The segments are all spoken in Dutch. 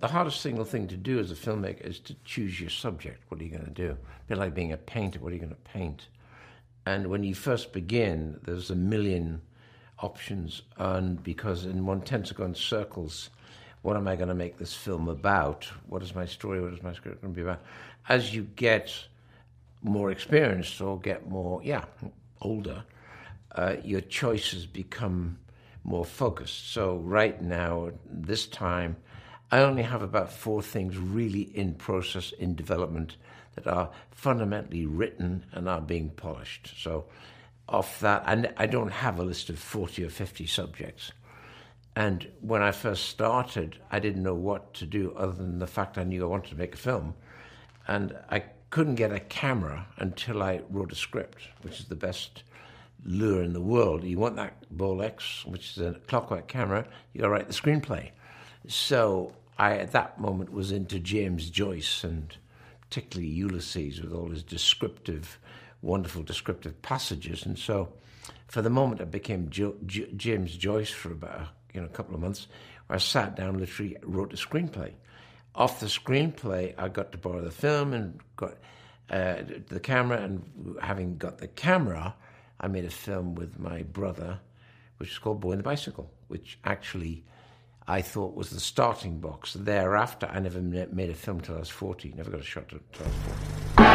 the hardest single thing to do as a filmmaker is to choose your subject. What are you going to do? A bit like being a painter. What are you going to paint? And when you first begin, there's a million options, and because in one tends to go in circles. What am I going to make this film about? What is my story? What is my script going to be about? As you get more experienced or get more, yeah, older, uh, your choices become more focused. So right now, this time, I only have about four things really in process, in development, that are fundamentally written and are being polished. So off that, and I don't have a list of 40 or 50 subjects. And when I first started, I didn't know what to do other than the fact I knew I wanted to make a film. And I couldn't get a camera until I wrote a script, which is the best lure in the world. You want that Bolex, which is a clockwork camera, you gotta write the screenplay. So I, at that moment, was into James Joyce and particularly Ulysses with all his descriptive, wonderful descriptive passages. And so for the moment, I became jo- J- James Joyce for about you know a couple of months. I sat down, literally wrote a screenplay. Off the screenplay, I got to borrow the film and got uh, the camera. And having got the camera, I made a film with my brother, which is called Boy and the Bicycle, which actually I thought was the starting box. Thereafter, I never made a film till I was 40, never got a shot till I was 40.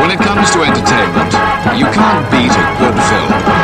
When it comes to entertainment, you can't beat a good film.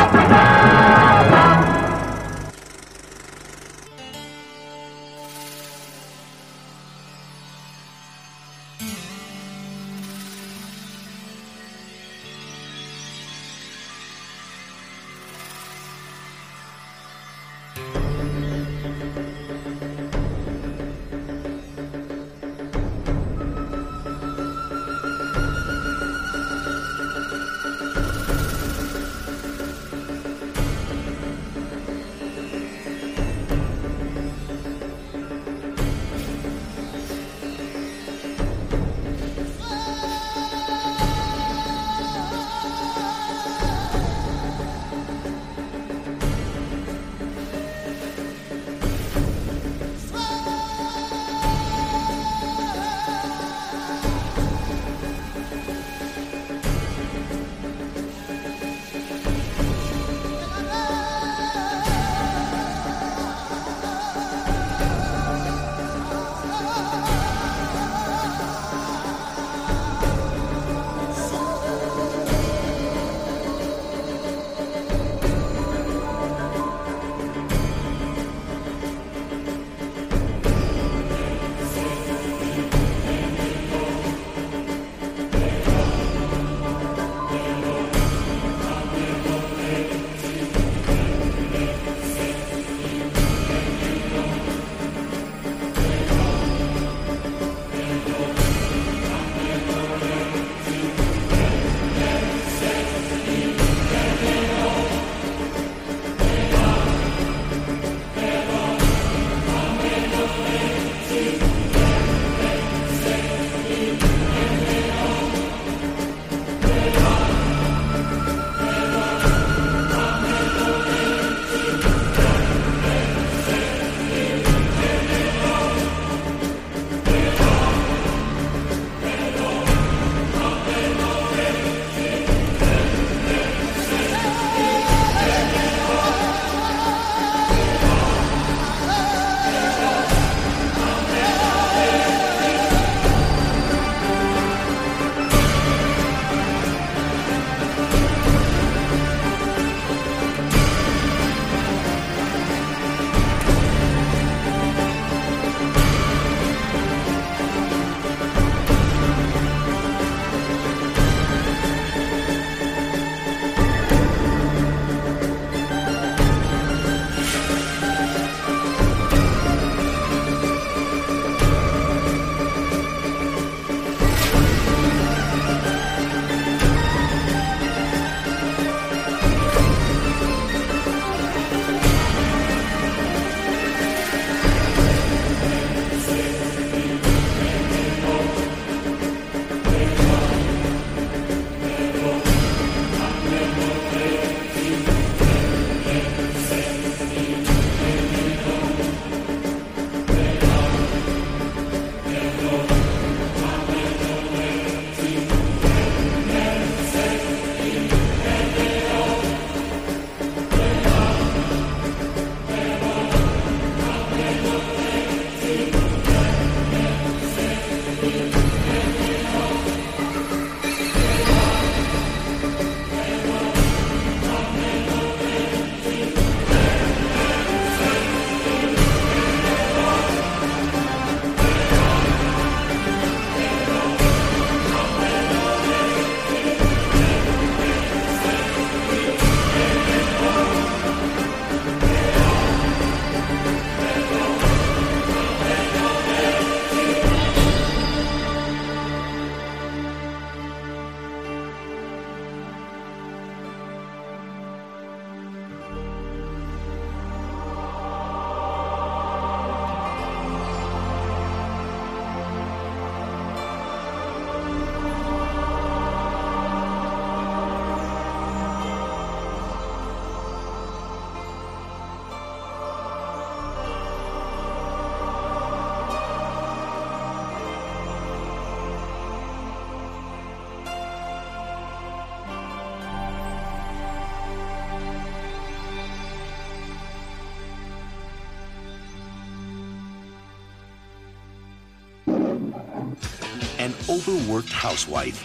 Overworked housewife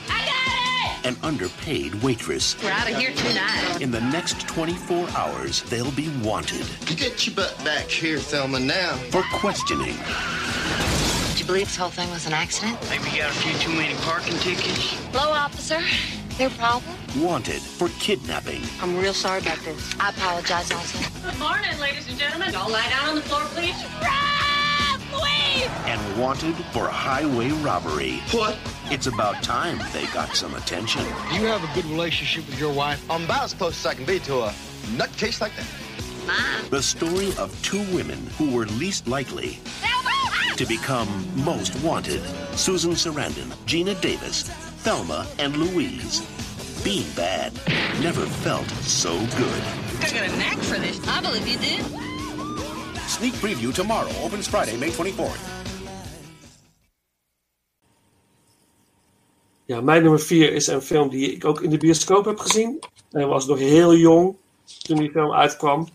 an underpaid waitress. We're out of here tonight. In the next 24 hours, they'll be wanted Get your butt back here, Thelma, now. for questioning, Do you believe this whole thing was an accident? Maybe you got a few too many parking tickets. Hello, officer. Their problem? wanted for kidnapping, I'm real sorry about this. I apologize also. Good morning, ladies and gentlemen. Don't lie down on the floor, please. Rob, please! and wanted for a highway robbery. What? It's about time they got some attention. Do you have a good relationship with your wife? I'm about as close as I can be to a nutcase like that. Mine. The story of two women who were least likely to become most wanted Susan Sarandon, Gina Davis, Thelma, and Louise. Being bad never felt so good. I got a knack for this. I believe you did. Sneak preview tomorrow. Opens Friday, May 24th. Ja, mijn nummer 4 is een film die ik ook in de bioscoop heb gezien. Hij was nog heel jong toen die film uitkwam.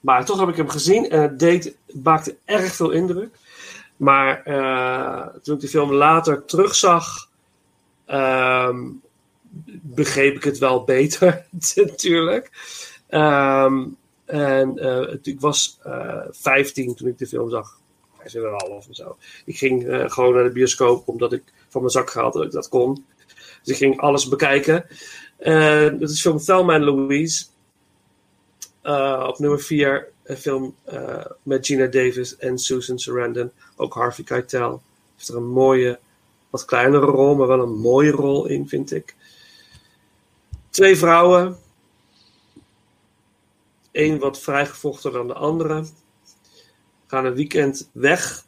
Maar toch heb ik hem gezien en het deed, maakte erg veel indruk. Maar eh, toen ik de film later terugzag, ehm, begreep ik het wel beter, natuurlijk. Ehm, en eh, ik was eh 15 toen ik de film zag. Hij is er half of zo. Ik ging gewoon naar de bioscoop omdat ik van mijn zak gehad dat ik dat kon. Dus ik ging alles bekijken. Eh dat is film Thelma en Louise. Eh, op nummer 4 een film eh, met Gina Davis en Susan Sarandon. Ook Harvey Keitel. Heeft er een mooie, wat kleinere rol, maar wel een mooie rol in, vind ik. Twee vrouwen. Eén wat vrijgevochten dan de andere. Gaan een weekend weg.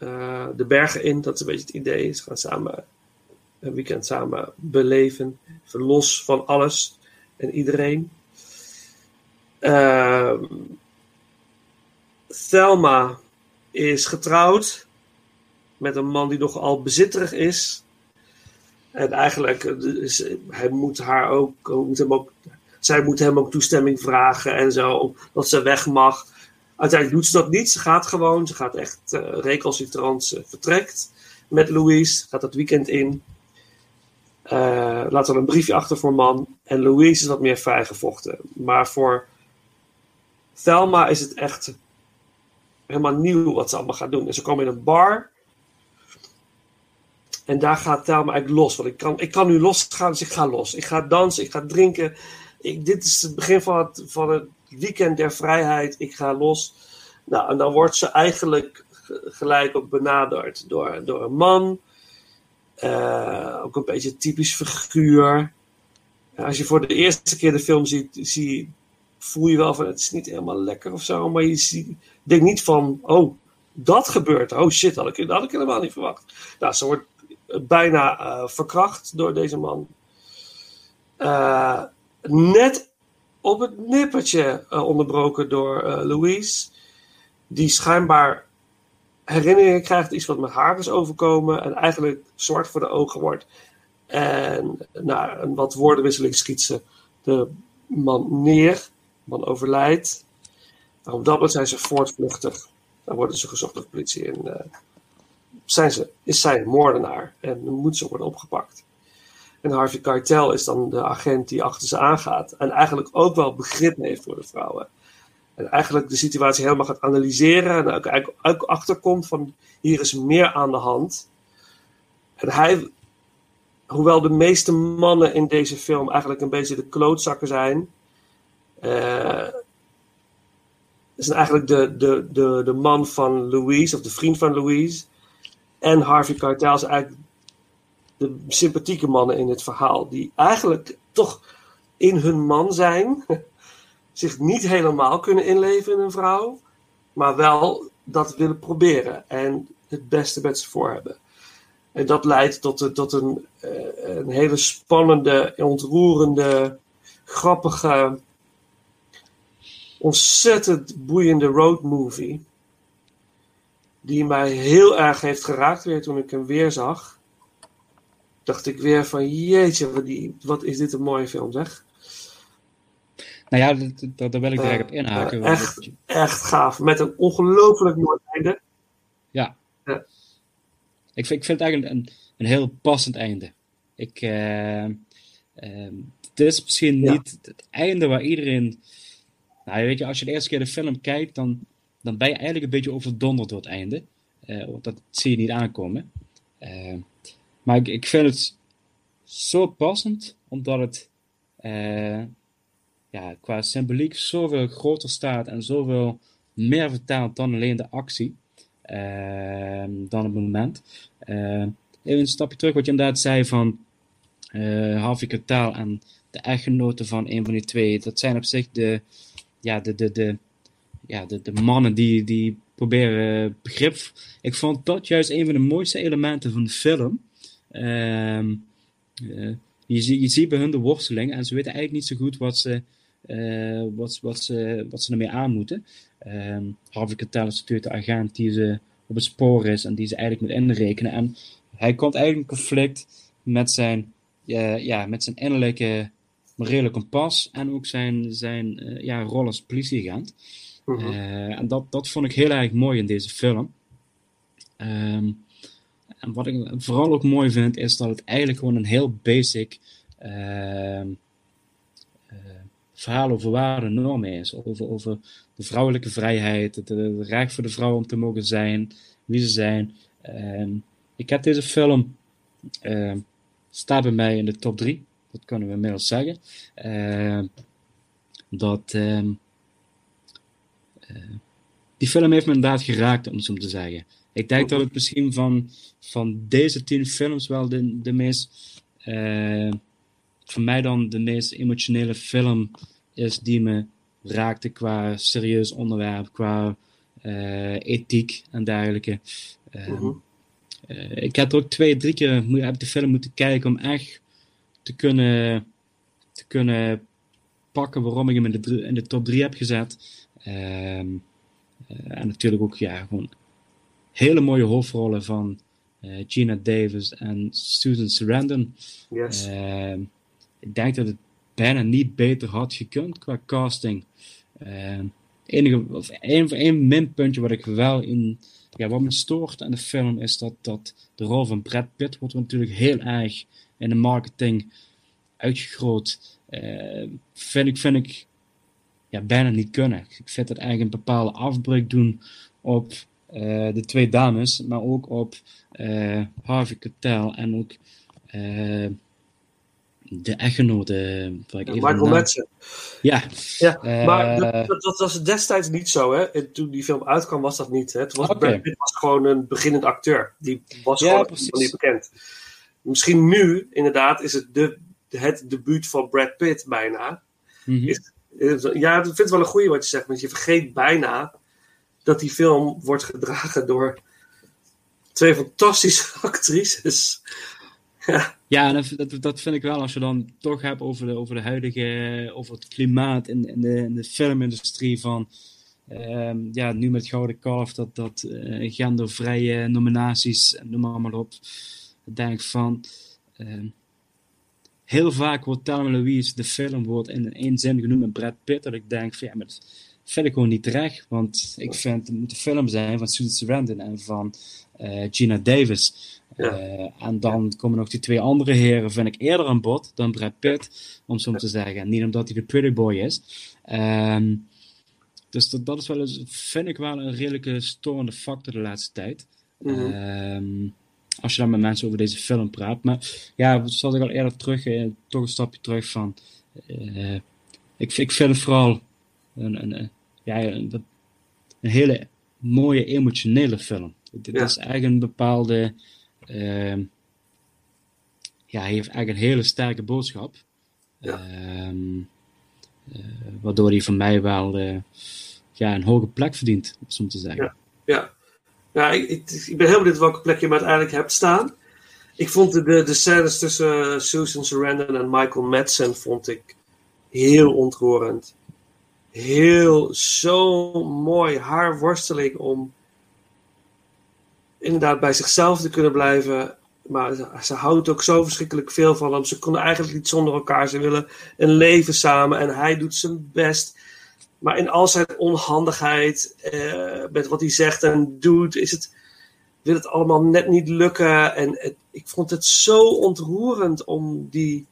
Eh, de bergen in, dat is een beetje het idee. Ze gaan samen een weekend samen beleven. Even los van alles en iedereen. Ehm, Thelma is getrouwd met een man die nogal bezitterig is. En eigenlijk, eh, eh, hij moet haar ook, hij moet hem ook, zij moet hem ook toestemming vragen en zo, dat ze weg mag. Uiteindelijk doet ze dat niet. Ze gaat gewoon, ze gaat echt eh recalcitrant, ze vertrekt met Louise, gaat dat weekend in. Eh, laat dan een briefje achter voor man. En Louise is wat meer vrijgevochten. Maar voor Thelma is het echt helemaal nieuw wat ze allemaal gaat doen. En ze komen in een bar. En daar gaat Thelma eigenlijk los. Want ik kan, ik kan nu losgaan, dus ik ga los. Ik ga dansen, ik ga drinken. Ik, dit is het begin van het, van het weekend der vrijheid. Ik ga los. Nou, en dan wordt ze eigenlijk ge- gelijk ook benaderd door, door een man. Eh, ook een beetje typisch figuur. Als je voor de eerste keer de film ziet, zie, voel je wel van het is niet helemaal lekker of zo. Maar je denkt niet van, oh, dat gebeurt. Oh shit, dat had ik, had ik helemaal niet verwacht. Nou, ze wordt bijna eh, verkracht door deze man. Eh, net op het nippertje eh, onderbroken door eh, Louise. Die schijnbaar herinneringen krijgt, iets wat met haar is overkomen. En eigenlijk zwart voor de ogen wordt. En na een wat woordenwisseling schiet ze de man neer. De man overlijdt. Nou, op dat moment zijn ze voortvluchtig. Dan worden ze gezocht door de politie. En eh, zijn ze, is zij een moordenaar. En moet ze worden opgepakt. En Harvey Keitel is dan de agent die achter ze aangaat. En eigenlijk ook wel begrip heeft voor de vrouwen. En eigenlijk de situatie helemaal gaat analyseren. En ook, eigenlijk ook achterkomt van hier is meer aan de hand. En hij, hoewel de meeste mannen in deze film eigenlijk een beetje de klootzakken zijn. eh, is eigenlijk de, de, de, de man van Louise, of de vriend van Louise. En Harvey Keitel is eigenlijk de sympathieke mannen in het verhaal. Die eigenlijk toch in hun man zijn. Zich niet helemaal kunnen inleven in een vrouw. Maar wel dat willen proberen. En het beste met ze voor hebben. En dat leidt tot, een- tot een, eh, een hele spannende, ontroerende, grappige, ontzettend boeiende roadmovie. Die mij heel erg heeft geraakt weer toen ik hem weer zag. Dacht ik weer van jeetje, wat, die, wat is dit een mooie film zeg. Nou ja, daar wil ik direct op Eh, inhaken. eh, echt, echt gaaf. Met een ongelooflijk mooi einde. Ja. Ja. ik, vind, ik vind het eigenlijk een, een heel passend einde. Ik, uh, het is misschien niet het einde waar iedereen. Nou, weet je, als je de eerste keer de film kijkt, dan, dan ben je eigenlijk een beetje overdonderd door het einde. Uh, dat zie je niet aankomen. Uh, maar ik, vind het zo passend, omdat het uh, ja, qua symboliek zoveel groter staat en zoveel meer vertaalt dan alleen de actie. dan het moment. even een stapje terug, wat je inderdaad zei van uh, Harvey en de echtgenoten van een van die twee. Dat zijn op zich de, ja, de, de, de, ja, de, de mannen die, die proberen begrip. Ik vond dat juist een van de mooiste elementen van de film. Uh, uh, je, je ziet bij hun de worsteling en ze weten eigenlijk niet zo goed wat ze, uh, wat, wat ze, wat ze ermee aan moeten. Ehm, Harvey Keitel is natuurlijk de agent die ze op het spoor is en die ze eigenlijk moet inrekenen. En hij komt eigenlijk in conflict met zijn uh, ja, met zijn innerlijke morele kompas en ook zijn, zijn ja, rol als politieagent. -huh. en dat, dat vond ik heel erg mooi in deze film. Um, en wat ik vooral ook mooi vind, is dat het eigenlijk gewoon een heel basic ehm, verhaal over ware normen is. Over, over de vrouwelijke vrijheid, het recht voor de vrouw om te mogen zijn, wie ze zijn. Um, ik heb deze film staat bij mij in de top 3. Dat kunnen we inmiddels zeggen. Uh, dat uh, uh, die film heeft me inderdaad geraakt, om het zo te zeggen. Ik denk dat het misschien van, van deze tien films wel de, de meest, voor mij dan de meest emotionele film is die me raakte qua serieus onderwerp, qua ethiek en dergelijke. -huh. Uh, ik heb er ook twee, drie keer heb de film moeten kijken om echt te kunnen, te kunnen pakken waarom ik hem in de, in de top 3 heb gezet. Uh, en natuurlijk ook ja, gewoon hele mooie hoofdrollen van Gina Davis en Susan Sarandon. Yes. Ehm, ik denk dat het bijna niet beter had gekund qua casting. Ehm, enige, of één, één minpuntje wat ik wel in ja, wat me stoort aan de film is dat, dat de rol van Brad Pitt wordt natuurlijk heel erg in de marketing uitgegroot. Uh, vind ik, vind ik ja, bijna niet kunnen. Ik vind dat eigenlijk een bepaalde afbreuk doen op uh, de twee dames, maar ook op uh, Harvey Keitel en ook de echtgenote. Ja, Michael Madsen. Ja. ja uh, maar dat, dat, dat, was destijds niet zo, hè? En toen die film uitkwam, was dat niet. Hè? Het was, okay. Brad Pitt was gewoon een beginnend acteur. Die was ja, gewoon niet bekend. Misschien nu, inderdaad, is het de, het debuut van Brad Pitt bijna. Mm -hmm. is, is, ja, ik vind het wel een goede wat je zegt, want je vergeet bijna dat die film wordt gedragen door twee fantastische actrices. Ja, dat, dat, vind ik wel. Als je dan toch hebt over de, over de huidige, over het klimaat in, in, de, in de filmindustrie van, um, ja, nu met Gouden Kalf, dat, dat uh, gendervrije nominaties, noem maar, maar op. Ik denk van, um, heel vaak wordt Thelma Louise, de film, wordt in één zin genoemd met Brad Pitt. Dat ik denk van, ja, maar vind ik gewoon niet terecht. Want ik vind, het moet een film zijn van Susan Sarandon en van uh, Gina Davis. Ja. Uh, en dan komen nog die twee andere heren, vind ik eerder aan bod dan Brad Pitt, om zo te zeggen. Niet omdat hij de pretty boy is. Um, dus dat, dat is wel eens, vind ik wel een redelijke storende factor de laatste tijd. Mm -hmm. um, als je dan met mensen over deze film praat. Maar ja, zoals ik al eerder terug, eh, toch een stapje terug van. Uh, ik, ik vind het vooral een, een ja, een, een, hele mooie emotionele film. Dit ja. is eigenlijk een bepaalde uh, ja, hij heeft eigenlijk een hele sterke boodschap. Ja. Uh, uh, waardoor hij van mij wel uh, ja, een hoge plek verdient, om zo te zeggen. Ja, ja. ja ik, ik, ik, ben heel benieuwd welke plek je hem uiteindelijk hebt staan. Ik vond de, de, de scènes tussen Susan Sarandon en Michael Madsen vond ik heel ontroerend. Heel, zo mooi. Haar worsteling om inderdaad bij zichzelf te kunnen blijven. Maar ze, houdt ook zo verschrikkelijk veel van hem. Ze konden eigenlijk niet zonder elkaar. Ze willen een leven samen en hij doet zijn best. Maar in al zijn onhandigheid, eh, met wat hij zegt en doet, is het. wil het allemaal net niet lukken. En ik vond het zo ontroerend om die,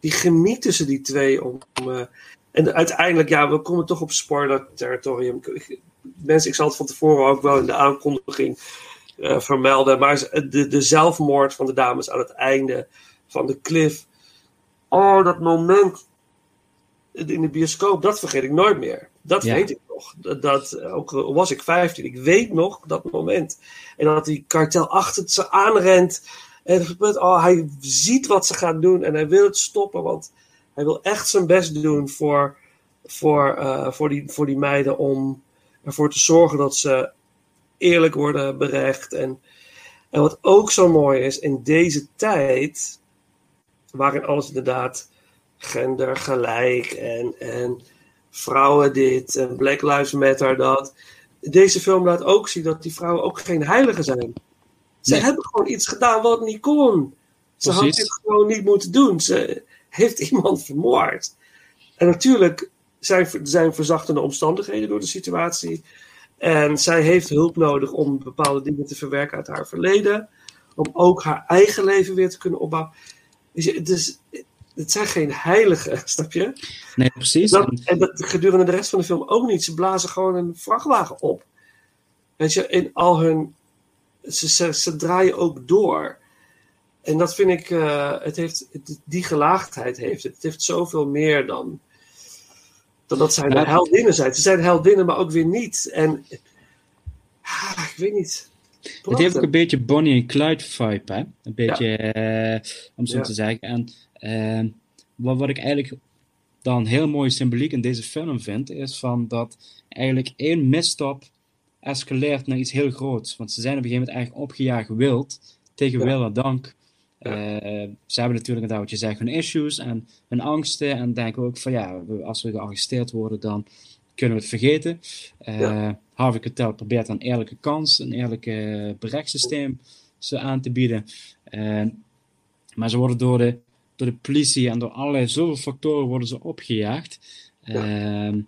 die chemie tussen die twee. Om, uh, en uiteindelijk, ja, we komen toch op spoiler-territorium. Mensen, ik zal het van tevoren ook wel in de aankondiging uh, vermelden. Maar de, de zelfmoord van de dames aan het einde van de cliff. Oh, dat moment in de bioscoop, dat vergeet ik nooit meer. Dat ja. weet ik nog. Dat, dat, ook was ik 15, ik weet nog dat moment. En dat die kartel achter ze aanrent. En oh, hij ziet wat ze gaan doen en hij wil het stoppen, want hij wil echt zijn best doen voor, voor, uh, voor, die, voor die meiden om ervoor te zorgen dat ze eerlijk worden berecht. En, en wat ook zo mooi is, in deze tijd, waarin alles inderdaad gendergelijk en, en vrouwen dit en Black Lives Matter dat. Deze film laat ook zien dat die vrouwen ook geen heiligen zijn. Ze hebben gewoon iets gedaan wat niet kon. Ze had dit gewoon niet moeten doen. Ze heeft iemand vermoord. En natuurlijk zijn, zijn verzachtende omstandigheden door de situatie. En zij heeft hulp nodig om bepaalde dingen te verwerken uit haar verleden. Om ook haar eigen leven weer te kunnen opbouwen. Dus het zijn geen heiligen, snap je? Nee, precies. Dat, en dat gedurende de rest van de film ook niet. Ze blazen gewoon een vrachtwagen op. Weet je, in al hun. Ze, ze, ze draaien ook door. En dat vind ik. Uh, het heeft, die gelaagdheid heeft het. Het heeft zoveel meer dan. dan dat zij de heldinnen zijn. Ze zijn heldinnen, maar ook weer niet. En. Ah, ik weet niet. Het heeft ook een beetje Bonnie en Clyde vibe, hè? Een beetje, ja. uh, om zo ja. te zeggen. En uh, wat, wat ik eigenlijk dan heel mooi symboliek in deze film vind, is van dat eigenlijk één misstap escaleert naar iets heel groots. Want ze zijn op een gegeven moment eigenlijk opgejaagd wild, tegen ja. wil en dank. Ja. Uh, ze hebben natuurlijk inderdaad wat je zegt, hun issues en hun angsten. En denken ook van ja, als we gearresteerd worden, dan kunnen we het vergeten. Uh, ja. Harvey Keitel probeert een eerlijke kans, een eerlijke berechtssysteem ze aan te bieden. Uh, maar ze worden door de door de politie en door allerlei zoveel factoren worden ze opgejaagd. Ja. Uh,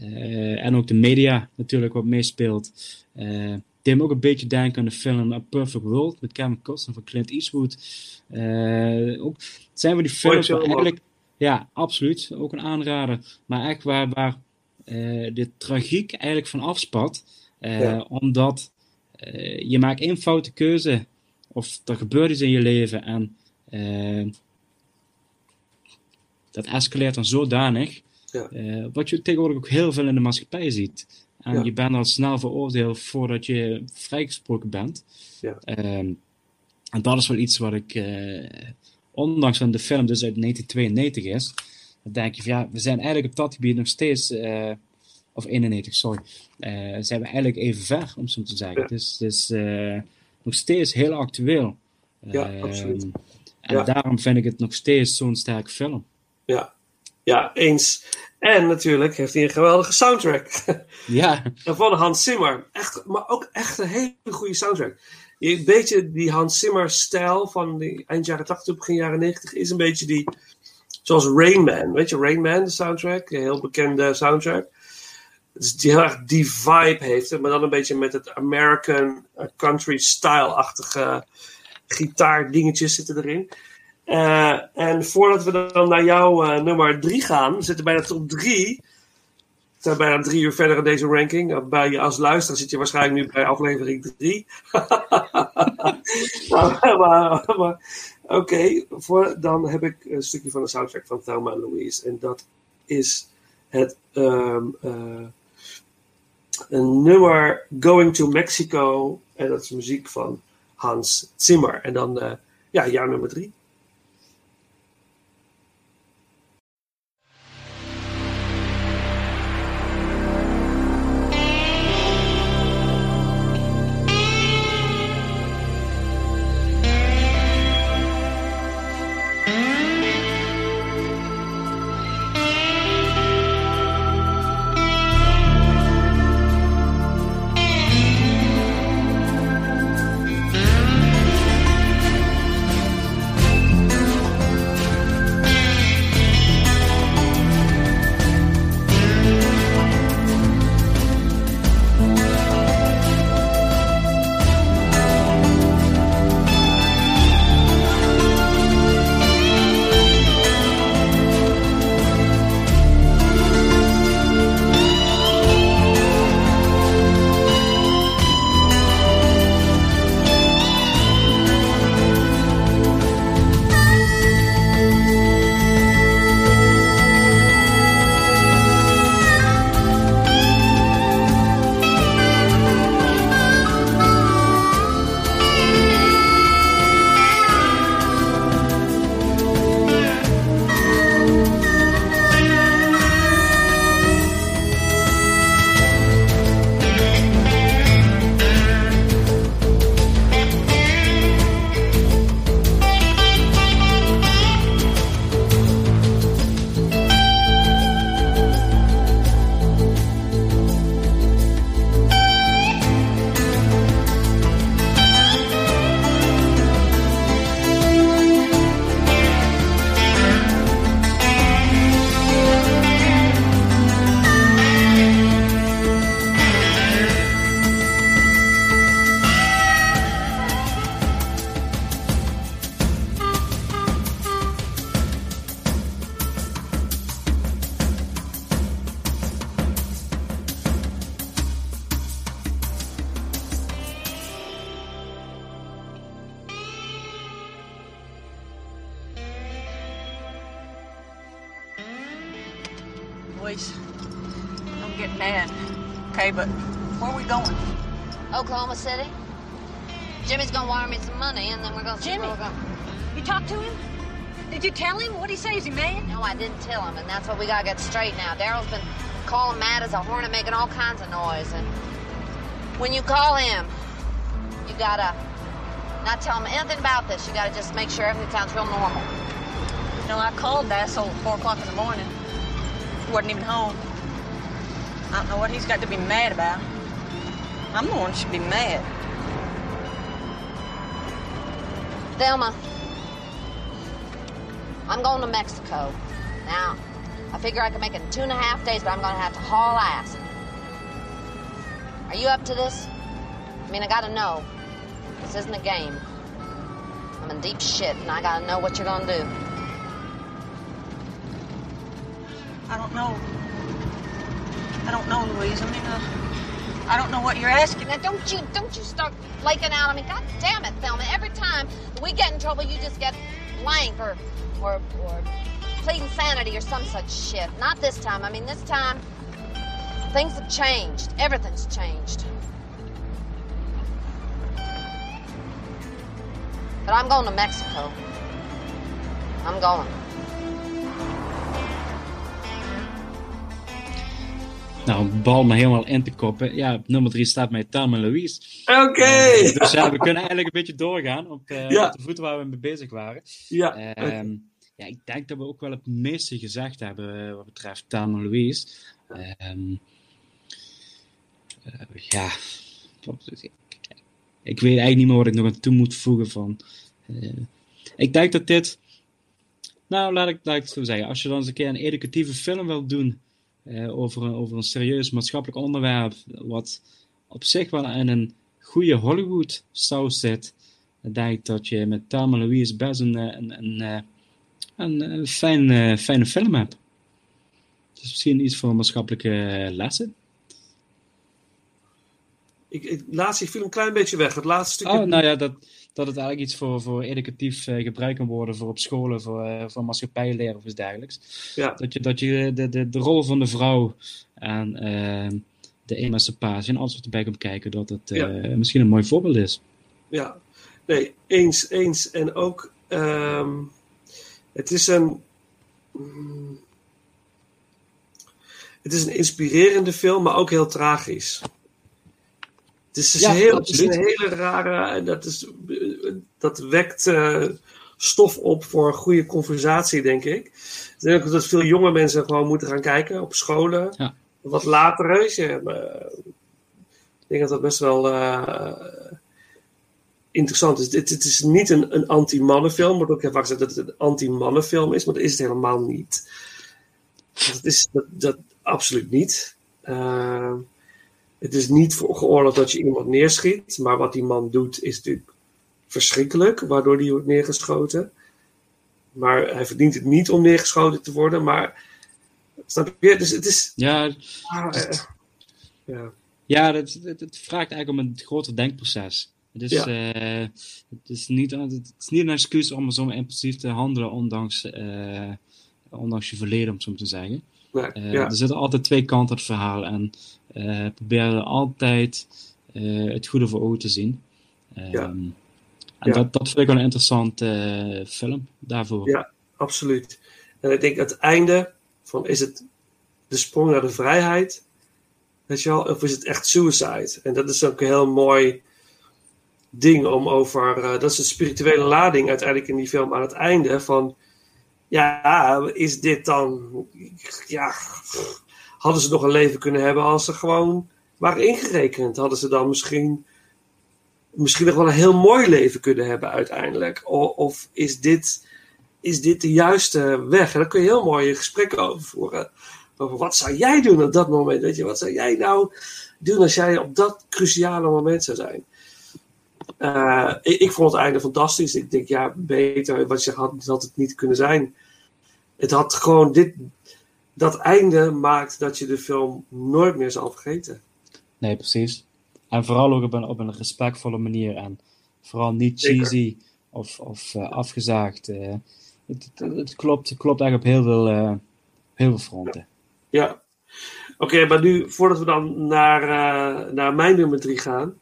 uh, en ook de media natuurlijk wat meespeelt. Uh, deed me ook een beetje denken aan de film A Perfect World met Kevin Costner van Clint Eastwood. Uh, ook, het zijn we die films waar eigenlijk... Ja, absoluut. Ook een aanrader. Maar echt waar, waar de tragiek eigenlijk van afspat. Ja. Omdat je maakt één foute keuze. Of er gebeurt iets in je leven. En dat escaleert dan zodanig. Ja. Uh, wat je tegenwoordig ook heel veel in de maatschappij ziet. En ja. je bent al snel veroordeeld voordat je vrijgesproken bent. Ja. Um, en dat is wel iets wat ik, uh, ondanks dat de film dus uit 1992 is, dan denk je van ja, we zijn eigenlijk op dat gebied nog steeds, uh, of 91, sorry, zijn we eigenlijk even ver, om zo te zeggen. Dus, dus nog steeds heel actueel. Ja, ehm, absoluut. En daarom vind ik het nog steeds zo'n sterke film. Ja, ja, eens. En natuurlijk heeft hij een geweldige soundtrack. Ja. van Hans Zimmer. Echt, maar ook echt een hele goede soundtrack. Een beetje die Hans Zimmer-stijl van die eind jaren 80, begin jaren 90 is een beetje die. Zoals Rain Man. Weet je, Rain Man, de soundtrack. Een heel bekende soundtrack. Dus die heel erg die vibe heeft. Maar dan een beetje met het American uh, country style-achtige gitaardingetjes zitten erin. Eh, en voordat we dan naar jouw eh, nummer 3 gaan, we zitten bijna top 3. We zijn bijna drie uur verder in deze ranking. Eh, bij je als luisteraar zit je waarschijnlijk nu bij aflevering 3. maar, maar, oké, dan heb ik een stukje van de soundtrack van Thelma en Louise. En dat is het ehm, een nummer Going to Mexico. En dat is muziek van Hans Zimmer. En dan, uh, ja, jouw nummer 3. Call him, you gotta not tell him anything about this. You gotta just make sure everything sounds real normal. You know, I called the asshole at 4 o'clock in the morning. He wasn't even home. I don't know what he's got to be mad about. I'm the one who should be mad. Thelma, I'm going to Mexico. Now, I figure I can make it in two and a half days, but I'm gonna have to haul ass. Are you up to this? I mean, I gotta know. This isn't a game. I'm in deep shit, and I gotta know what you're gonna do. I don't know. I don't know, Louise. I mean, uh, I don't know what you're asking. Now, don't you don't you start flaking out. I mean, God damn it, Thelma. Every time we get in trouble, you just get blank or or or plead insanity or some such shit. Not this time. I mean, this time things have changed. Everything's changed. But I'm going to Mexico. I'm going. Nou, een bal me helemaal in te koppen. Ja, op nummer 3 staat mij Thelma Louise. Oké! Eh, dus ja, we kunnen eigenlijk een beetje doorgaan op, eh, Ja. op de voeten waar we mee bezig waren. Ja, Ehm, ja, ik denk dat we ook wel het meeste gezegd hebben eh, wat betreft Thelma Louise. Ehm, eh, ja, ik, weet eigenlijk niet meer wat ik nog aan toe moet voegen van. eh, ik denk dat dit, nou laat ik, laat ik zo zeggen, als je dan eens een keer een educatieve film wilt doen eh, over, een, over een serieus maatschappelijk onderwerp, wat op zich wel in een goede Hollywood saus zit, dan denk ik dat je met Thelma Louise best een, eh, een, een, een, een fijn, fijne film hebt. Is misschien iets voor maatschappelijke lessen. Ik, ik, laatste viel een klein beetje weg. Het laatste stukje. Oh, nou ja, dat, dat het eigenlijk iets voor, voor educatief eh, gebruikt kan worden voor op scholen, voor, eh, voor maatschappijleer of iets dergelijks. Ja. Dat je, dat je de, de, de rol van de vrouw en eh, de emancipatie en alles wat erbij komt kijken, dat het eh, Ja. misschien een mooi voorbeeld is. Ja, nee, eens, eens. En ook, ehm, het is een. mm, het is een inspirerende film, maar ook heel tragisch. Het is, dus Ja, heel, het is een hele rare. En dat, is, dat wekt eh, stof op voor een goede conversatie, denk ik. Ik denk ook dat veel jonge mensen gewoon moeten gaan kijken op scholen. Ja. Wat later is. Ja, eh, ik denk dat dat best wel. eh, interessant is. Dit, dit is niet een, een anti-mannenfilm. Wordt ook heel vaak gezegd dat het een anti-mannenfilm is, maar dat is het helemaal niet. Dat is dat, dat absoluut niet. Uh, het is niet voor geoorloofd dat je iemand neerschiet, maar wat die man doet is natuurlijk verschrikkelijk, waardoor die wordt neergeschoten. Maar hij verdient het niet om neergeschoten te worden, maar snap je? Dus het is. Ja, ah, uh, ja. ja het, het, het, vraagt eigenlijk om een groter denkproces. Het is, ja. uh, het, is niet, het is niet een excuus om zo impulsief te handelen, ondanks, uh, ondanks je verleden, om zo te zeggen. Nee, uh, ja. Er zitten altijd twee kanten aan het verhaal en uh, proberen altijd het goede voor ogen te zien. Ja. Um, en dat, dat vind ik wel een interessante uh, film daarvoor. Ja, absoluut. En ik denk het einde van is het de sprong naar de vrijheid, weet je wel, of is het echt suicide? En dat is ook een heel mooi ding om over, uh, dat is de spirituele lading uiteindelijk in die film aan het einde van, ja, is dit dan, ja, hadden ze nog een leven kunnen hebben als ze gewoon waren ingerekend? Hadden ze dan misschien, misschien nog wel een heel mooi leven kunnen hebben uiteindelijk? Of, of is, dit, is dit de juiste weg? En daar kun je heel mooie gesprekken over voeren. Over wat zou jij doen op dat moment? Weet je, wat zou jij nou doen als jij op dat cruciale moment zou zijn? Ik, ik, vond het einde fantastisch. Ik denk, ja, beter wat je had, had het niet kunnen zijn. Het had gewoon dit, dat einde maakt dat je de film nooit meer zal vergeten. Nee, precies. En vooral ook op een, op een respectvolle manier. En vooral niet cheesy of, of uh, afgezaagd. Uh, het, het, het, klopt, het klopt eigenlijk op heel veel, uh, heel veel fronten. Ja. Oké, maar nu, voordat we dan naar, naar mijn nummer 3 gaan.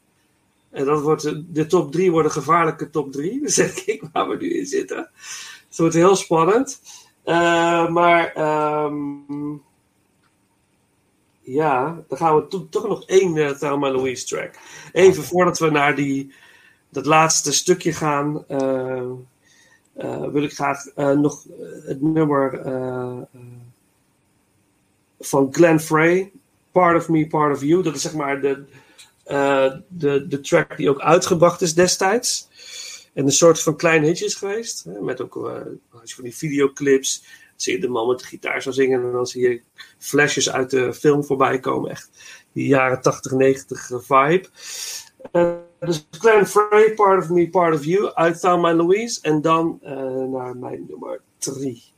En dat wordt, de top 3 worden gevaarlijke top 3. Dan zeg ik waar we nu in zitten. Het wordt heel spannend. Uh, maar um, ja, dan gaan we to toch nog één uh, Thelma Louise track. Even voordat we naar die, dat laatste stukje gaan, uh, uh, wil ik graag nog het nummer van Glenn Frey, Part of Me, Part of You. Dat is zeg maar de, de, de track die ook uitgebracht is destijds. En een soort van klein hitje is geweest. Hè, met ook als je van die videoclips zie je de man met de gitaar zo zingen en dan zie je flashes uit de film voorbij komen. Echt die jaren 80, 90 vibe. Uh, dus Clan Frey, Part of Me, Part of You uit Thelma Louise. En dan uh, naar mijn nummer 3.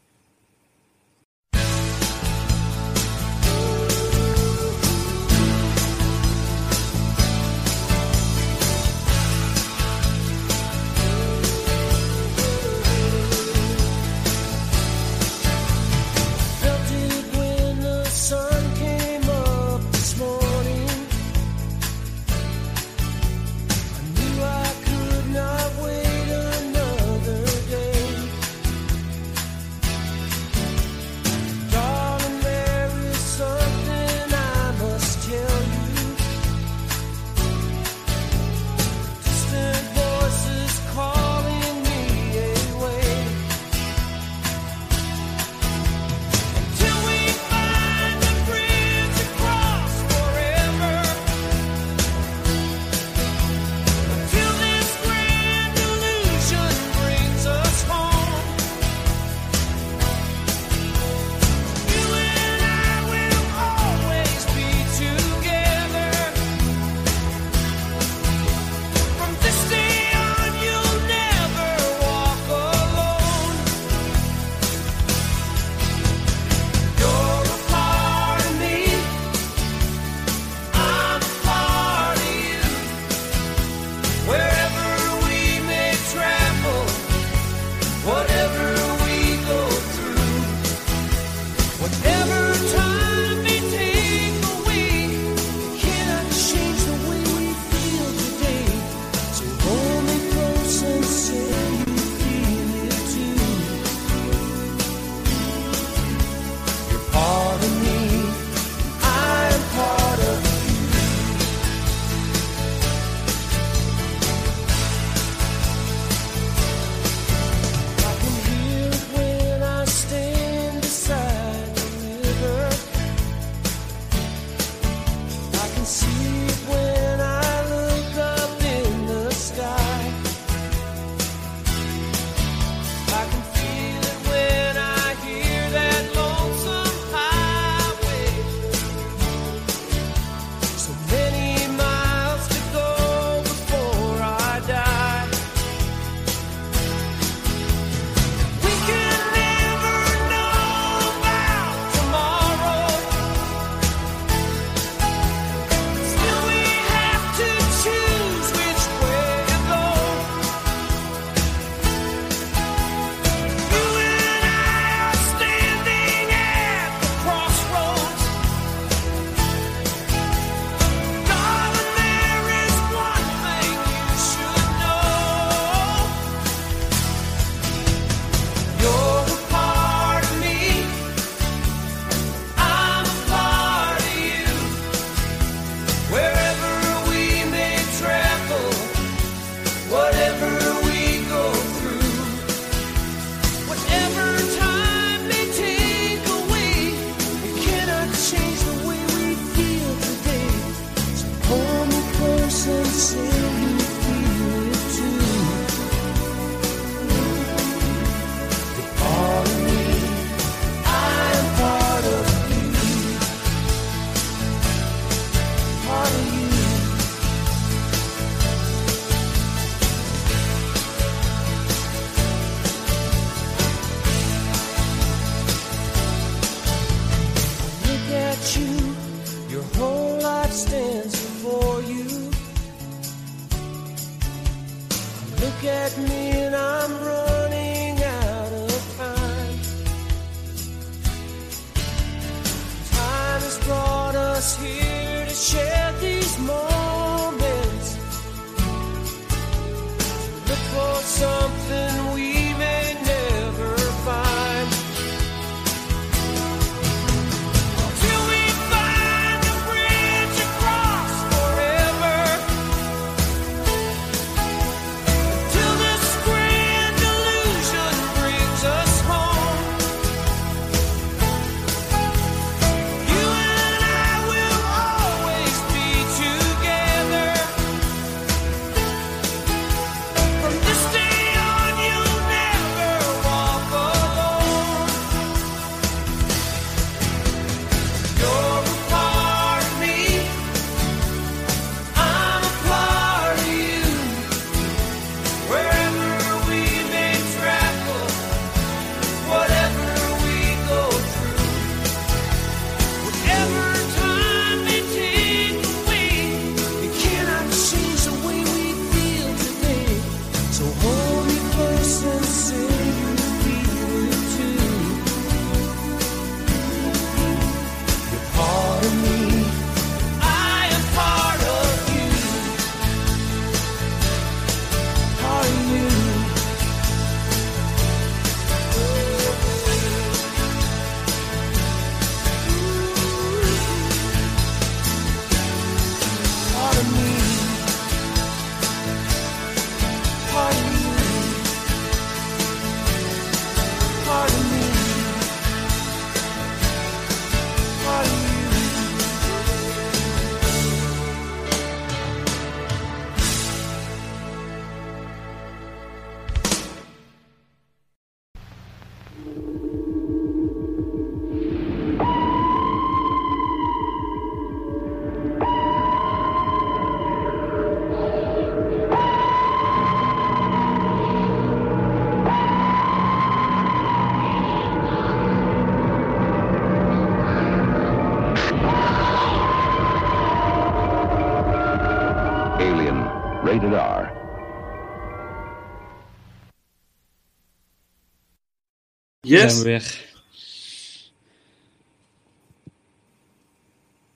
Yes, zijn we weer.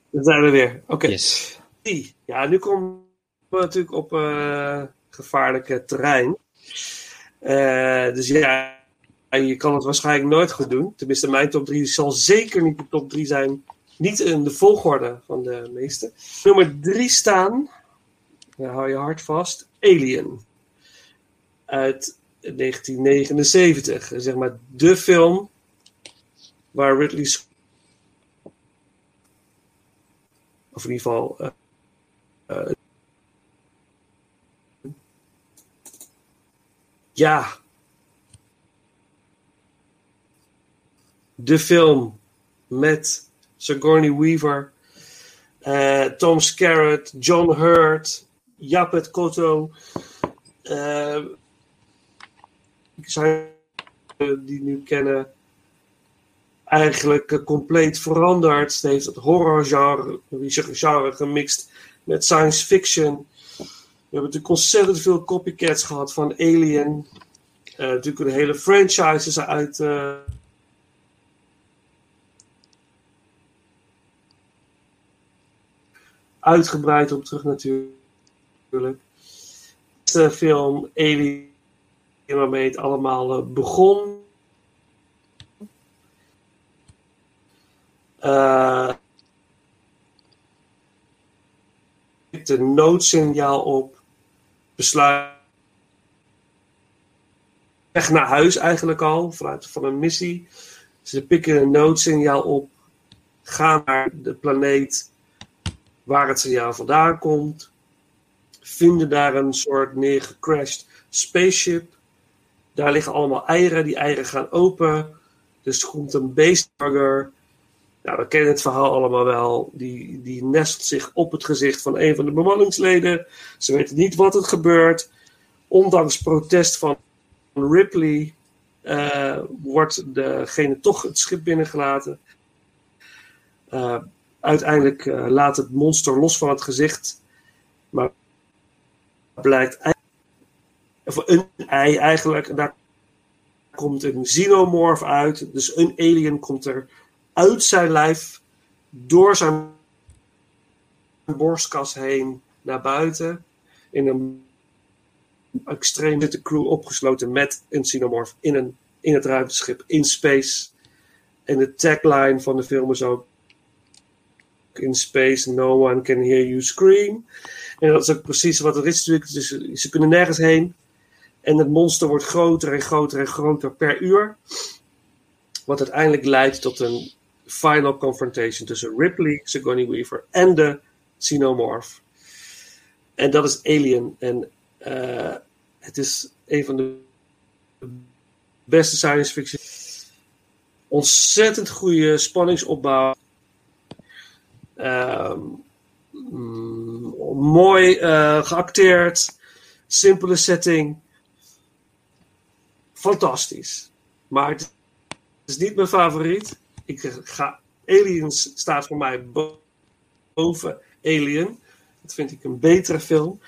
daar zijn we weer. Oké. Yes. Ja, nu komen we natuurlijk op eh gevaarlijke terrein. Eh, dus ja, je kan het waarschijnlijk nooit goed doen. Tenminste, mijn top 3 zal zeker niet de top 3 zijn. Niet in de volgorde van de meeste. Nummer 3 staan, dan hou je hard vast, Alien. Uit 1979. Zeg maar de film waar Ridley Scott of in ieder geval eh, eh, ja de film met Sigourney Weaver eh, Tom Skerritt John Hurt Japet Kotto eh zijn die nu kennen eigenlijk eh, compleet veranderd. Ze heeft het horrorgenre genre gemixt met science fiction. We hebben natuurlijk ontzettend veel copycats gehad van Alien. Eh, natuurlijk de hele franchises uit. eh, uitgebreid op terug natuurlijk. De film Alien waarmee het allemaal eh, begon. Eh de noodsignaal op. Besluit. Weg naar huis eigenlijk al, vanuit van een missie. Ze pikken een noodsignaal op. Gaan naar de planeet waar het signaal vandaan komt. Vinden daar een soort neergecrashed spaceship. Daar liggen allemaal eieren. Die eieren gaan open. Dus er komt een beestburger. Nou, we kennen het verhaal allemaal wel. Die, die nestelt zich op het gezicht van een van de bemanningsleden. Ze weten niet wat er gebeurt. Ondanks protest van Ripley eh, wordt degene toch het schip binnengelaten. Eh, uiteindelijk eh, laat het monster los van het gezicht. Maar blijkt of een ei eigenlijk. En daar komt een xenomorph uit. Dus een alien komt er uit zijn lijf door zijn borstkas heen naar buiten. In een extreem zit de crew opgesloten met een xenomorph in, een, in het ruimteschip in space. En de tagline van de film is ook in space, no one can hear you scream. En dat is ook precies wat het is natuurlijk. Dus ze kunnen nergens heen. En het monster wordt groter en groter en groter per uur. Wat uiteindelijk leidt tot een final confrontation tussen Ripley, Sigourney Weaver en de Xenomorph. En dat is Alien. En eh, het is een van de beste science fiction. Ontzettend goede spanningsopbouw. Ehm, mm, mooi eh, geacteerd. Simpele setting. Fantastisch. Maar het is niet mijn favoriet. Ik ga, Aliens staat voor mij bo- boven Alien. Dat vind ik een betere film.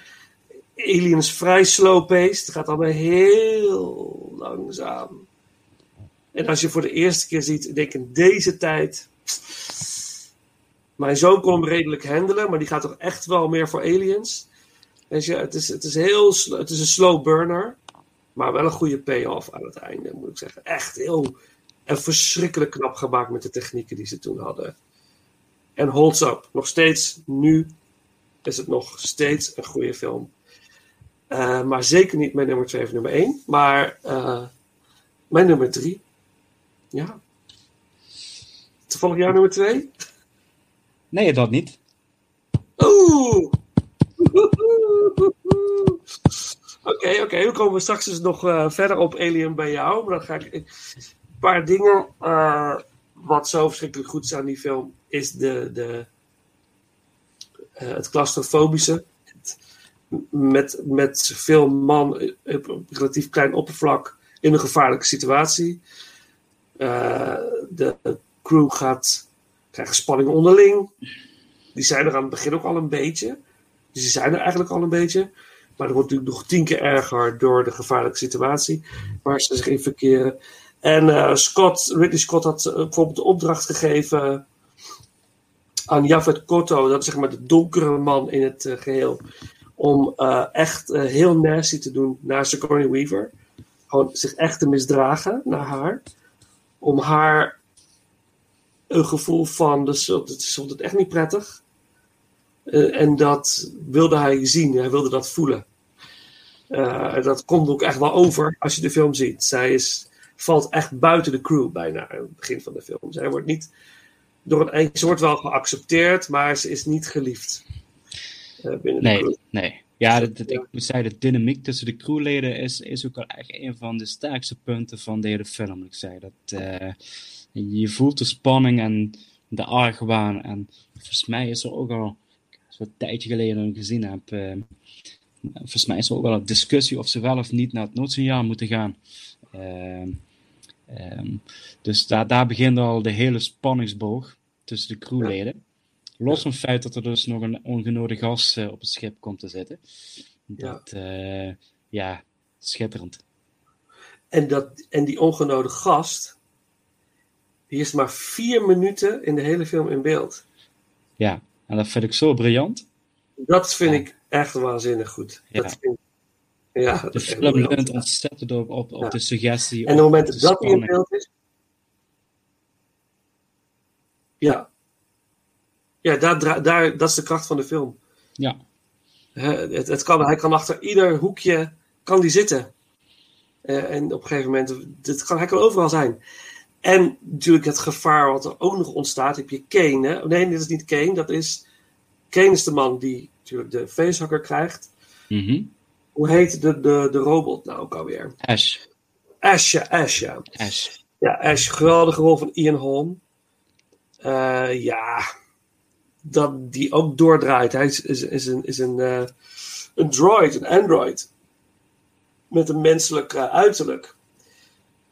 Alien is vrij slow-paced. Het gaat allemaal heel langzaam. En als je voor de eerste keer ziet, ik denk in deze tijd. Mijn zoon kon hem redelijk handelen, maar die gaat toch echt wel meer voor aliens. Weet je, het is, het is, heel, het is een slow burner, maar wel een goede payoff aan het einde, moet ik zeggen. Echt heel en verschrikkelijk knap gemaakt met de technieken die ze toen hadden. En holds up. Nog steeds, nu is het nog steeds een goede film. Eh, maar zeker niet mijn nummer 2 of nummer 1, maar eh, mijn nummer 3. Ja. Toevallig jouw nummer 2? Nee, dat niet. Oeh! Oké, oké. Dan komen we straks dus nog eh, verder op Alien bij jou. Maar dan ga ik... Een paar dingen. eh, wat zo verschrikkelijk goed is aan die film... is de, de, eh, het claustrofobische. Met, met veel man op een relatief klein oppervlak... in een gevaarlijke situatie. De crew gaat krijgen spanning onderling. Die zijn er aan het begin ook al een beetje. Dus die zijn er eigenlijk al een beetje. Maar dat wordt natuurlijk nog tien keer erger door de gevaarlijke situatie waar ze zich in verkeren. En eh, Scott, Ridley Scott had eh, bijvoorbeeld de opdracht gegeven aan Javed Kotto, dat is zeg maar de donkere man in het eh, geheel, om echt heel nasty te doen naar Sigourney Weaver. Gewoon zich echt te misdragen naar haar. Om haar een gevoel van, dus, het vond het echt niet prettig. Eh, en dat wilde hij zien, hij wilde dat voelen. Eh, dat komt ook echt wel over als je de film ziet. Zij is, valt echt buiten de crew bijna aan het begin van de film. Zij wordt niet door een eind, ze wordt wel geaccepteerd, maar ze is niet geliefd. eh, binnen de crew. Nee, nee. Ja, dat, dat- ik moet zeggen, de dynamiek tussen de crewleden is, is ook wel echt een van de sterkste punten van de hele film. Ik zei dat je voelt de spanning en de argwaan. En volgens mij is er ook al, zo'n tijdje geleden dat ik gezien heb, eh, volgens mij is er ook wel een discussie of ze wel of niet naar het noodsignaal moeten gaan. Ehm, ehm, dus daar, daar begint al de hele spanningsboog tussen de crewleden. Los van het feit dat er dus nog een ongenode gast eh, op het schip komt te zitten. Dat, ja, ja schitterend. En, dat, en die ongenode gast, die is maar vier minuten in de hele film in beeld. Ja, en dat vind ik zo briljant. Dat vind ik echt waanzinnig goed. Ja. Dat vind, ja, De film leunt ontzettend op, op, op de suggestie. En op momenten de dat hij in beeld is. Ja. Ja, daar, daar, dat is de kracht van de film. Ja. Het, het kan, hij kan achter ieder hoekje kan die zitten. Eh, en op een gegeven moment, dit kan, hij kan overal zijn. En natuurlijk het gevaar wat er ook nog ontstaat, heb je Kane. Hè? Nee, dit is niet Kane, dat is... Kane is de man die natuurlijk de facehugger krijgt. Mhm. Hoe heet de, de, de robot nou ook alweer? Ash. Ash, ja, Ash, ja. Ash. Ja, Ash, geweldige rol van Ian Holm. Eh, ja, dat die ook doordraait. Hij is, is, is een, is een, eh, een droid, een android. Met een menselijk eh, uiterlijk.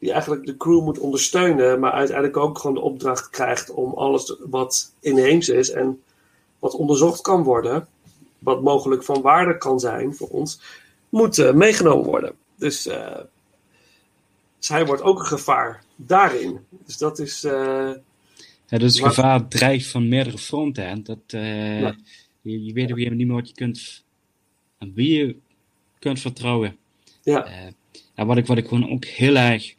Die eigenlijk de crew moet ondersteunen, maar uiteindelijk ook gewoon de opdracht krijgt om alles wat inheems is en wat onderzocht kan worden, wat mogelijk van waarde kan zijn voor ons, moet eh, meegenomen worden. Dus eh, dus hij wordt ook een gevaar daarin. Dus dat is. eh, Ja, dus het gevaar dreigt van meerdere fronten. Hè. Dat, Ja. Je, je weet gegeven moment niet meer wat je kunt, aan wie je kunt vertrouwen. Ja. En wat ik, wat ik gewoon ook heel erg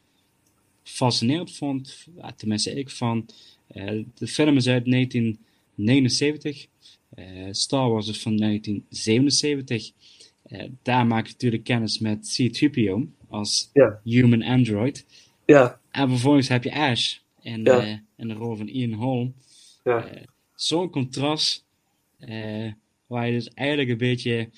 fascinerend vond, tenminste ik van, eh, de film is uit 1979, eh, Star Wars is van 1977. Eh, daar maak je natuurlijk kennis met C-3PO als Ja. human android. Ja. En vervolgens heb je Ash in, Ja. in de rol van Ian Holm. Ja. Zo'n contrast, waar je dus eigenlijk een beetje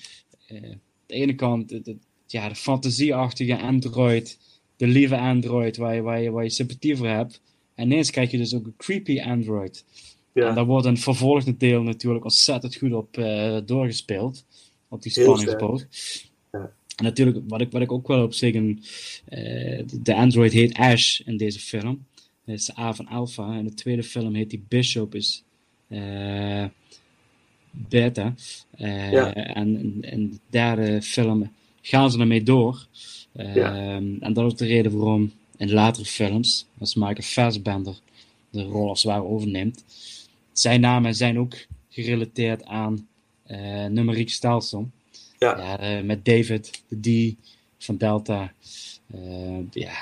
aan de ene kant de, de- ja, de fantasieachtige android, de lieve android, waar je, waar, je, waar je sympathie voor hebt. En ineens krijg je dus ook een creepy android. Ja. En daar wordt een vervolgende deel natuurlijk ontzettend goed op eh, doorgespeeld. Op die spanningsboog. Ja. En natuurlijk, wat ik, wat ik ook wel op zich een, eh, de- android heet Ash in deze film. Dat is de A van Alpha. In de tweede film heet die Bishop is eh, Beta. Ja. En in de derde film gaan ze ermee door. Eh, Ja. En dat is de reden waarom in latere films, als Michael Fassbender de rol als het ware overneemt, zijn namen zijn ook gerelateerd aan eh numeriek stelsel. Ja. eh, met David, de D van Delta. Eh, ja,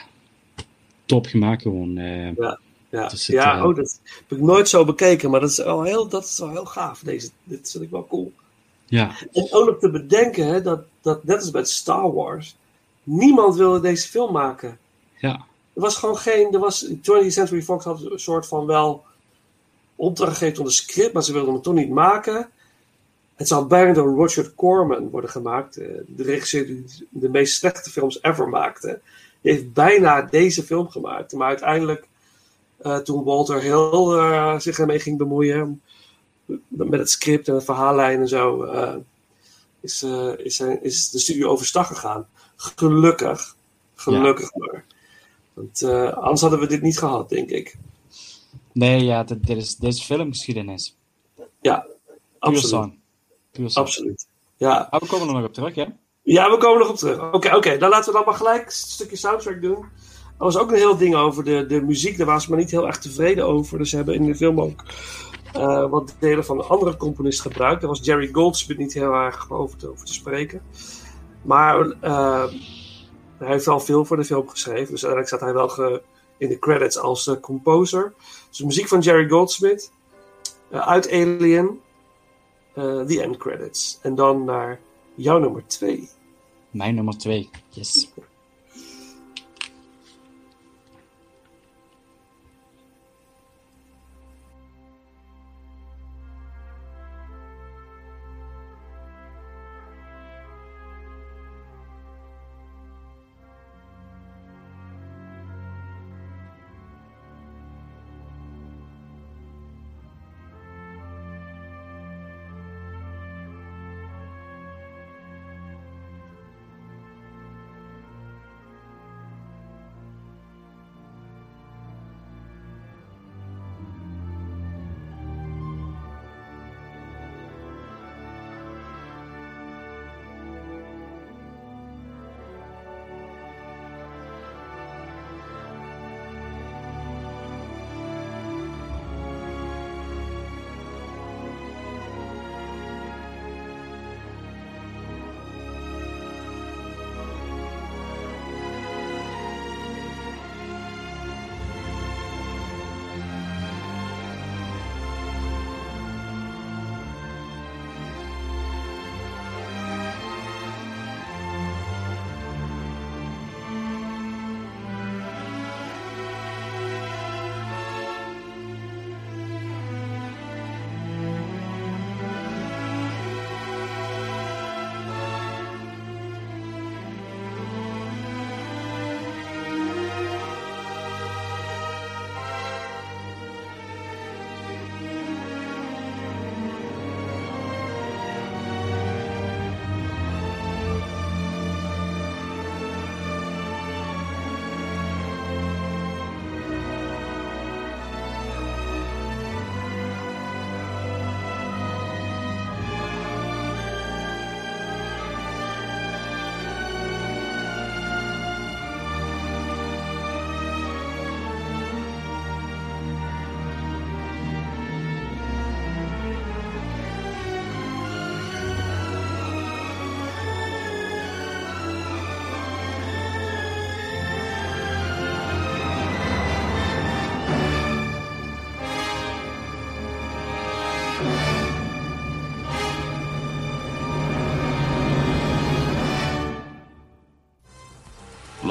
top gemaakt gewoon. Ja, ja. Dus het, ja oh, dat heb ik nooit zo bekeken, maar dat is wel heel, dat is wel heel gaaf. Deze, dit vind ik wel cool. ja, En ook nog te bedenken hè, dat, dat, net als met Star Wars, niemand wilde deze film maken. ja, Er was gewoon geen. Er was, 20th Century Fox had een soort van wel opdracht gegeven een script, maar ze wilden hem toch niet maken. Het zou bijna door Roger Corman worden gemaakt, eh, de regisseur die de meest slechte films ever maakte. Die heeft bijna deze film gemaakt. Maar uiteindelijk, eh, toen Walter Hill eh, zich ermee ging bemoeien, met het script en het verhaallijn en zo, is, is, is de studio overstag gegaan. Gelukkig. Gelukkig maar. Want eh, anders hadden we dit niet gehad, denk ik. nee, ja, dit, dit is, dit is filmgeschiedenis. Ja, absoluut. Puur zang. Absoluut. Ja. Maar we komen er nog op terug, ja? ja, we komen nog op terug. Oké, oké, dan laten we dan maar gelijk een stukje soundtrack doen. Er was ook een heel ding over de, de muziek. Daar waren ze maar niet heel erg tevreden over. Dus ze hebben in de film ook eh, wat delen van een andere componist gebruikt. Daar was Jerry Goldsmith niet heel erg over te, over te spreken. Maar eh, hij heeft wel veel voor de film geschreven. Dus uiteindelijk staat hij wel ge- in de credits als eh, composer. Dus de muziek van Jerry Goldsmith. eh, uit Alien. eh The End Credits. En dan naar jouw nummer 2. Mijn nummer twee. Yes.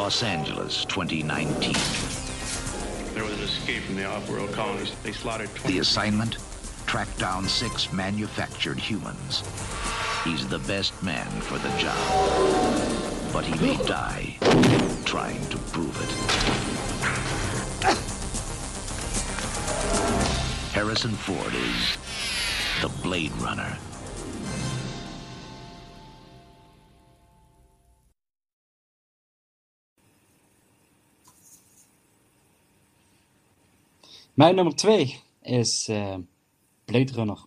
Los Angeles, 2019. There was an escape from the off-world colonies. They slaughtered 20... The assignment? Track down six manufactured humans. He's the best man for the job. But he may die trying to prove it. Harrison Ford is the Blade Runner. Mijn nummer twee is eh, Blade Runner.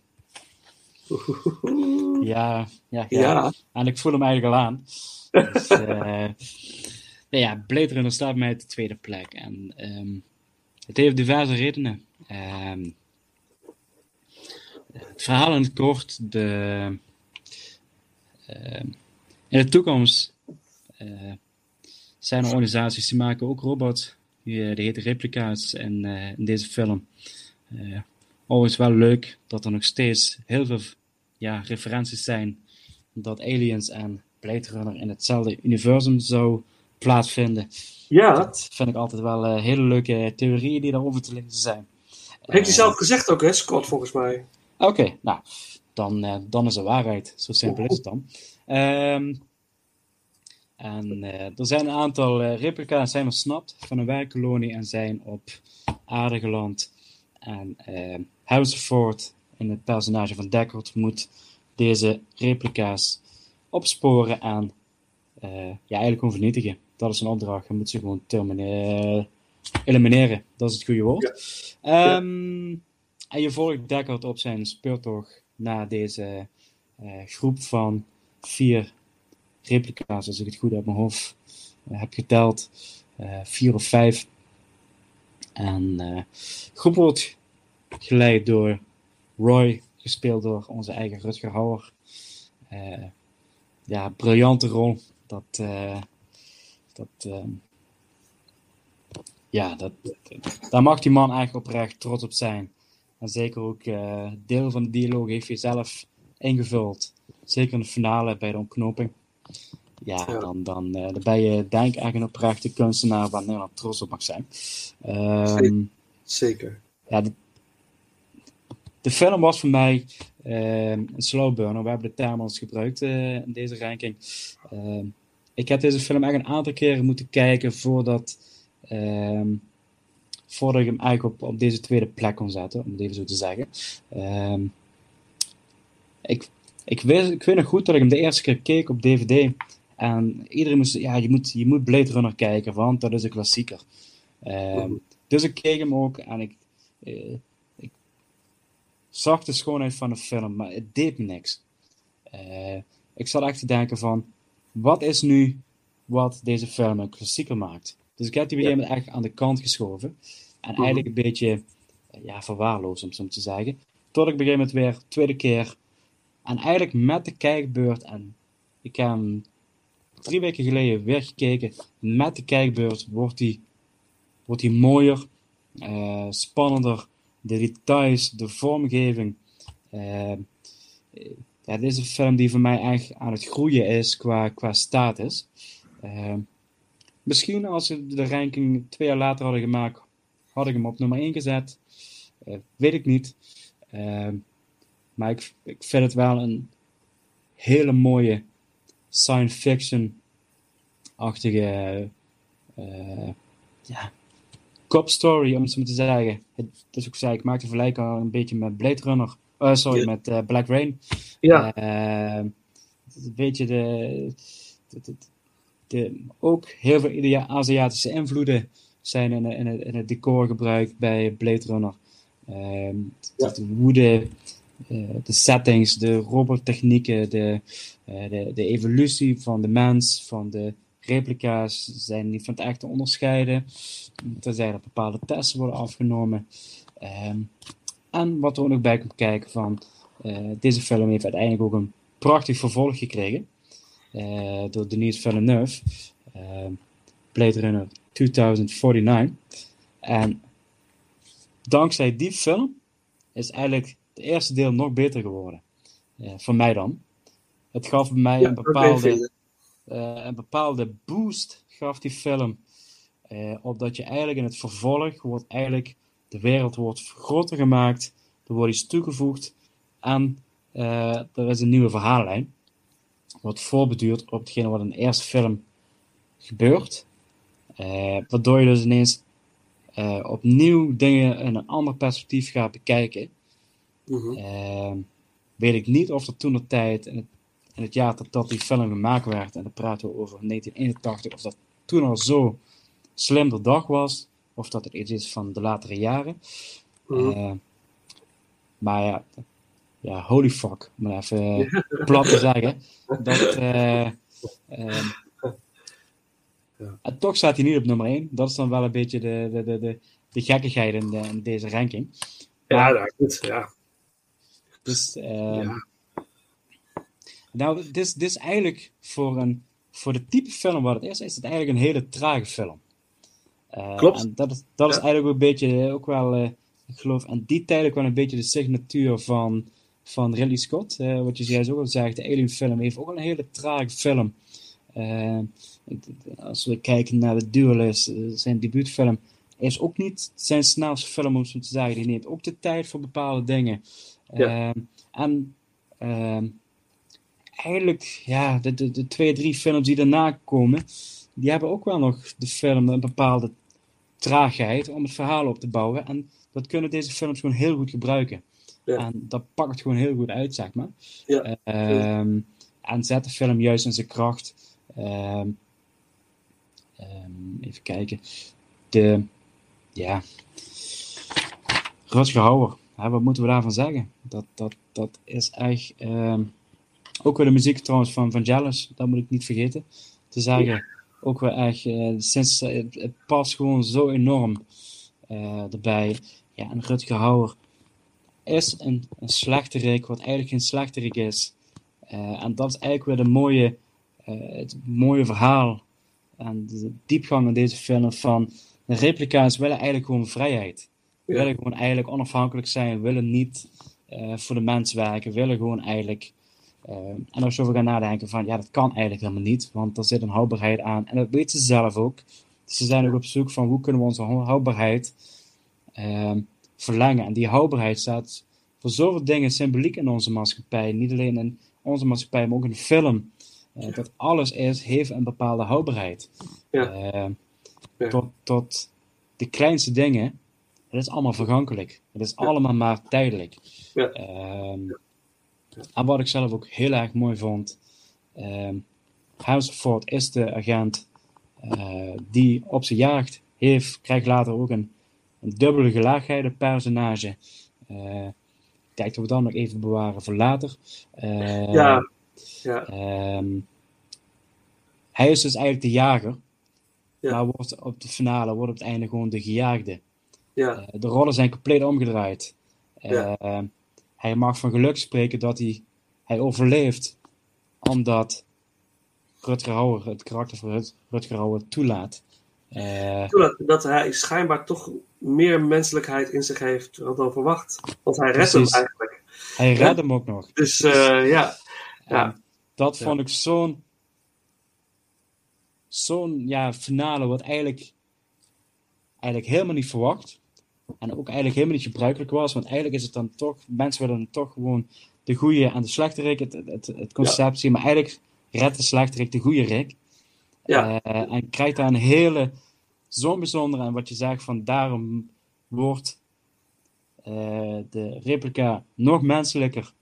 Ja, ja, ja, Ja. En ik voel hem eigenlijk al aan. Dus, eh, nee, ja, Blade Runner staat mij op de tweede plek. En ehm, het heeft diverse redenen. Ehm, het verhaal in het kort, de, ehm, in de toekomst eh, zijn er organisaties die maken ook robots. Die, eh, die heten replica's in, eh, in deze film. Eh overigens wel leuk dat er nog steeds heel veel ja, referenties zijn dat aliens en Blade Runner in hetzelfde universum zou plaatsvinden. Ja. Dat vind ik altijd wel eh, hele leuke theorieën die daarover te lezen zijn. Heeft hij zelf gezegd ook, hè, Scott, volgens mij. Oké, nou, dan, dan is het waarheid. Zo simpel is het dan. Ehm, en eh, er zijn een aantal eh, replica's zijn ontsnapt van een werkkolonie en zijn op aarde geland. En eh Harrison Ford, in het personage van Deckard, moet deze replica's opsporen en eh, ja, eigenlijk gewoon vernietigen. Dat is een opdracht. Je moet ze gewoon elimineren. Dat is het goede woord. Ehm, En je volgt Deckard op zijn speurtocht naar deze eh, groep van vier replica's, als ik het goed uit mijn hoofd eh, heb geteld. Eh, vier of vijf. En eh, groep wordt geleid door Roy, gespeeld door onze eigen Rutger Hauer. Ja, briljante rol. Dat, dat, ehm, ja, dat, daar mag die man eigenlijk oprecht trots op zijn. En zeker ook deel van de dialoog heeft hij zelf ingevuld. Zeker in de finale bij de ontknoping. Ja, Dan, dan, dan ben je denk ik echt een oprechte kunstenaar waar Nederland trots op mag zijn. Ehm, Zeker. ja, de, de film was voor mij ehm, een slow burner. We hebben de term al eens gebruikt eh, in deze ranking. Ehm, ik heb deze film echt een aantal keren moeten kijken voordat, voordat ik hem eigenlijk op, op deze tweede plek kon zetten, om het even zo te zeggen. Ik, ik, weet, ik weet nog goed dat ik hem de eerste keer keek op DVD. En iedereen moest, ja, je moet, je moet Blade Runner kijken, want dat is een klassieker. Ehm, dus ik keek hem ook en ik, eh, ik zag de schoonheid van de film, maar het deed me niks. Eh, ik zat echt te denken van, wat is nu wat deze film een klassieker maakt? Dus ik heb die op een gegeven moment echt aan de kant geschoven. En Mhm. eigenlijk een beetje ja, verwaarloosd, om zo te zeggen. Tot ik op een gegeven moment weer, tweede keer, en eigenlijk met de kijkbeurt, en ik heb hem drie weken geleden weer gekeken, met de kijkbeurt wordt hij wordt mooier, eh, spannender, de details, de vormgeving. Ja, dit is een film die voor mij echt aan het groeien is qua, qua status. Misschien als we de ranking twee jaar later hadden gemaakt, had ik hem op nummer 1 gezet. Weet ik niet. Eh, maar ik, ik vind het wel een hele mooie science fiction-achtige eh, ja, cop story, om het zo maar te zeggen. Het, dus ook zei, ik maakte vergelijking al een beetje met Blade Runner. eh, sorry, Ja. met eh, Black Rain. Ja. Eh, een beetje de, de, de, de- ook heel veel Aziatische invloeden zijn in, in, het- in het decor gebruikt bij Blade Runner. Ehm, de, de woede, eh, de settings, de robottechnieken, de, eh, de, de evolutie van de mens, van de replica's zijn niet van het echt te onderscheiden. Tenzij er bepaalde testen worden afgenomen. Ehm, en wat er ook nog bij komt kijken van, eh, deze film heeft uiteindelijk ook een prachtig vervolg gekregen. eh, door Denis Villeneuve. Ehm Blade Runner 2049. En dankzij die film is eigenlijk het eerste deel nog beter geworden. Eh, voor mij dan. Het gaf mij Ja, een bepaalde, eh, een bepaalde boost gaf die film. eh opdat je eigenlijk in het vervolg wordt eigenlijk de wereld wordt groter gemaakt. Er wordt iets toegevoegd en eh, er is een nieuwe verhaallijn. Wat voorbeduurt op hetgene wat in de eerste film gebeurt. Waardoor je dus ineens opnieuw dingen in een ander perspectief gaat bekijken. Mhm. Eh, weet ik niet of er toen de tijd, in het, in het jaar dat, dat die film gemaakt werd, en dan praten we over 1981, of dat toen al zo slim de dag was, of dat het iets is van de latere jaren. Mhm. Eh, maar ja, ja, holy fuck, om maar even plat te zeggen. Dat, eh, ehm, en toch staat hij niet op nummer 1. Dat is dan wel een beetje de, de, de, de, de gekkigheid in, de- in deze ranking. Ja, nou, goed. Ja. Dus, ehm, Nou, dit is, dit is eigenlijk voor, een, voor de type film wat het is, is het eigenlijk een hele trage film. Eh, Klopt. En dat is, dat is eigenlijk ook een beetje, eh, ook wel, eh, ik geloof, aan die tijd ook wel een beetje de signatuur van, van Ridley Scott. Eh, wat je juist ook al zegt, de Alien film heeft ook een hele trage film. Eh, als we kijken naar de Duelist, zijn debuutfilm, is ook niet zijn snelste film, om zo te zeggen. Die neemt ook de tijd voor bepaalde dingen. Ja. Ehm, en ehm, eigenlijk, ja, de, de, de twee, drie films die daarna komen, die hebben ook wel nog de film een bepaalde traagheid om het verhaal op te bouwen. En dat kunnen deze films gewoon heel goed gebruiken. Ja. En dat pakt het gewoon heel goed uit, zeg maar. Ja. Ehm, en zet de film juist in zijn kracht. Even kijken. De, ja, Rutger Hauer. Hè, wat moeten we daarvan zeggen? Dat, dat, dat is echt... ehm, ook weer de muziek trouwens van Vangelis, dat moet ik niet vergeten te zeggen. Ook weer echt, eh, sinds, eh, het, past gewoon zo enorm eh, erbij. Ja, en Rutger Hauer is een, een slechterik, wat eigenlijk geen slechterik is. En dat is eigenlijk weer de mooie, het mooie verhaal en de diepgang in deze film van de replica's willen eigenlijk gewoon vrijheid. Willen gewoon eigenlijk onafhankelijk zijn, willen niet eh, voor de mens werken, willen gewoon eigenlijk. eh, en als je over gaat nadenken van ja, dat kan eigenlijk helemaal niet, want er zit een houdbaarheid aan. En dat weten ze zelf ook. Dus ze zijn ook op zoek van hoe kunnen we onze hou- houdbaarheid ehm, verlengen. En die houdbaarheid staat voor zoveel dingen symboliek in onze maatschappij. Niet alleen in onze maatschappij, maar ook in de film. Dat alles is, heeft een bepaalde houdbaarheid. Ja. Ja. tot, tot de kleinste dingen. Het is allemaal vergankelijk. Het is allemaal maar tijdelijk. Ja. Ehm, en wat ik zelf ook heel erg mooi vond. Ford is de agent eh, die op zijn jacht heeft, krijgt later ook een, een dubbele gelaagheid, een personage. Ik denk dat we dat nog even bewaren voor later. Eh, Ja. Ja. ehm, hij is dus eigenlijk de jager, Ja. maar wordt op de finale wordt op het einde gewoon de gejaagde. Ja. Eh, de rollen zijn compleet omgedraaid. Ja. Eh, hij mag van geluk spreken dat hij, hij overleeft, omdat Rutger Hauer, het karakter van Rut- Rutger Hauer, toelaat. Eh, Dat, dat hij schijnbaar toch meer menselijkheid in zich heeft dan verwacht. Want hij redt hem eigenlijk. hij Ja. redt hem ook nog. Dus ja. Ja. Dat Ja. vond ik zo'n zo'n ja, finale wat eigenlijk, eigenlijk helemaal niet verwacht. En ook eigenlijk helemaal niet gebruikelijk was. Want eigenlijk is het dan toch, mensen willen dan toch gewoon de goede en de slechte Rick, het, het, concept zien. Maar eigenlijk redt de slechte Rick de goede Rick. Ja. Eh, en krijgt daar een hele, zo'n bijzondere, en wat je zegt van daarom wordt eh, de replica nog menselijker.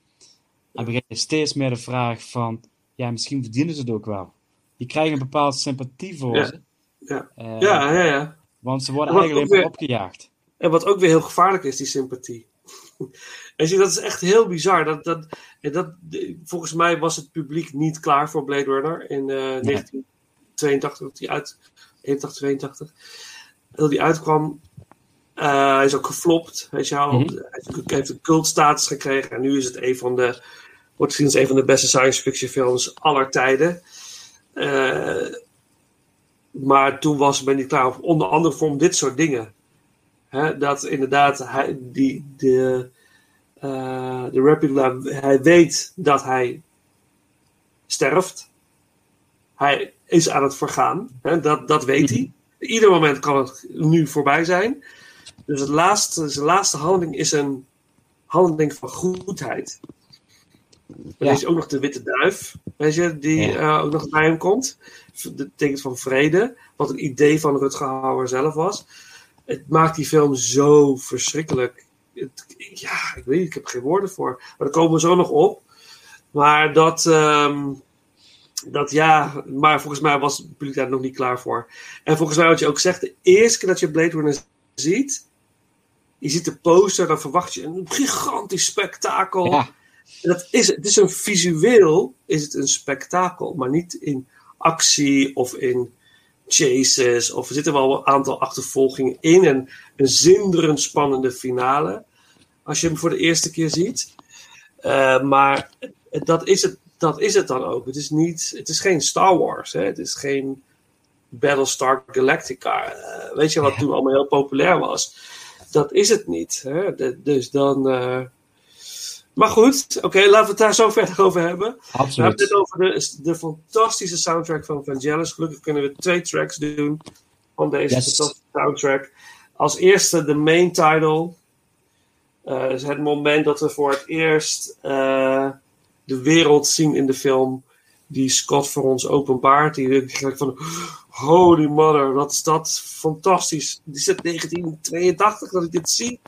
En begin je steeds meer de vraag van, ja, misschien verdienen ze het ook wel. Je krijgt een bepaalde sympathie voor Ja. ze. Ja. Eh, Ja, ja, ja. Want ze worden eigenlijk weer- opgejaagd. En wat ook weer heel gevaarlijk is, die sympathie. en zie, dat is echt heel bizar. Dat, dat, en dat, volgens mij was het publiek niet klaar voor Blade Runner in eh 1982, dat die uit, 81, 82. En dat die uitkwam, eh, hij is ook geflopt, weet je wel. Mhm. Hij heeft- een cultstatus gekregen. En nu is het een van de, wordt gezien als een van de beste science fiction films aller tijden. Eh, maar toen was men niet klaar, onder andere voor dit soort dingen. Hè, dat inderdaad hij, die, de, eh, de replica, hij weet dat hij sterft. Hij is aan het vergaan. Hè, dat, dat weet hij. Ieder moment kan het nu voorbij zijn. Dus het laatste, zijn laatste handeling is een handeling van goedheid. Dan Ja. is ook nog de witte duif, weet je, die Ja. eh, ook nog bij hem komt. Dat betekent van vrede, wat een idee van Rutger Hauer zelf was. Het maakt die film zo verschrikkelijk. Het- ja, ik weet niet, ik heb geen woorden voor. Maar daar komen we zo nog op. Maar dat, ehm, dat ja, maar volgens mij was het publiek daar nog niet klaar voor. En volgens mij wat je ook zegt, de eerste keer dat je Blade Runner ziet, je ziet de poster, dan verwacht je een gigantisch spektakel. Ja. En dat is, het is een visueel, is het een spektakel, maar niet in actie of in chases. Of er zitten wel een aantal achtervolgingen in en een zinderend spannende finale. Als je hem voor de eerste keer ziet. Eh, maar dat is, het, dat is het dan ook. Het is, niet, het is geen Star Wars. Hè? Het is geen Battlestar Galactica. eh, weet je wat toen allemaal heel populair was? Dat is het niet. Hè? De- dus dan. Maar goed, oké, laten we het daar zo verder over hebben. We Absoluut. hebben het over de, de fantastische soundtrack van Vangelis. Gelukkig kunnen we twee tracks doen van deze Yes. fantastische soundtrack. Als eerste de main title. Eh is het moment dat we voor het eerst eh, de wereld zien in de film die Scott voor ons openbaart. Die denk ik van, holy mother, wat is dat fantastisch. Is het 1982 dat ik dit zie.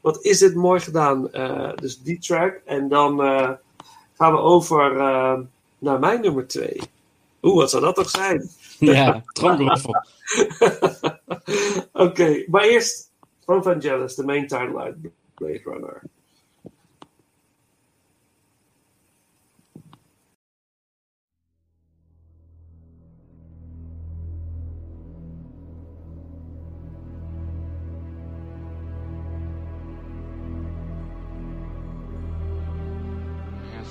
Wat is dit mooi gedaan. Eh, dus die track. En dan eh, gaan we over eh, naar mijn nummer 2. Oeh, wat zou dat toch zijn? Ja, tromgeroffel. Oké, maar eerst van Vangelis, de main uit Blade Runner.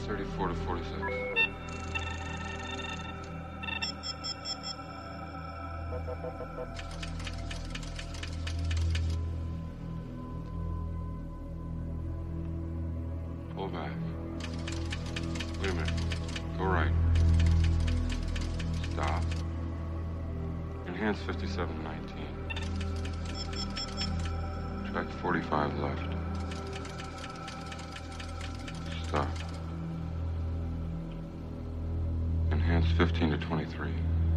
34 to 46. Pull back. Wait a minute. Go right. Stop. Enhance 5719. Track 45 left. 23.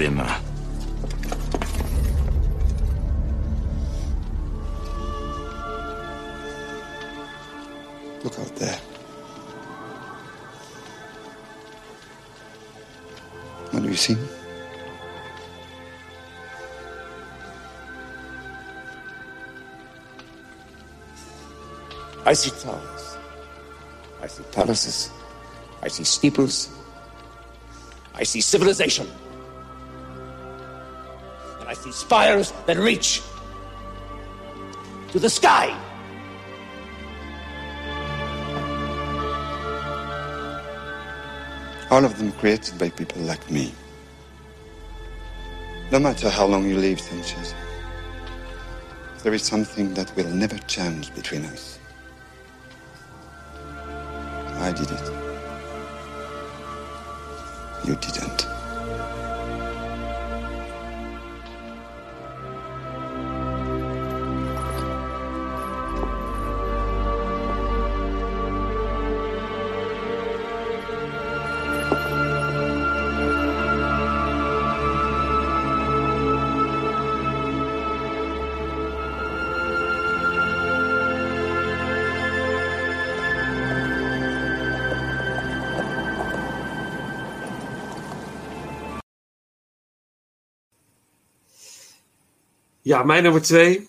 Dreamer. Look out there. What do you see? I see towers. I see palaces. I see steeples. I see civilization. See spires that reach to the sky. All of them created by people like me. No matter how long you live, Sanchez, there is something that will never change between us. I did it. Ja, mijn nummer twee.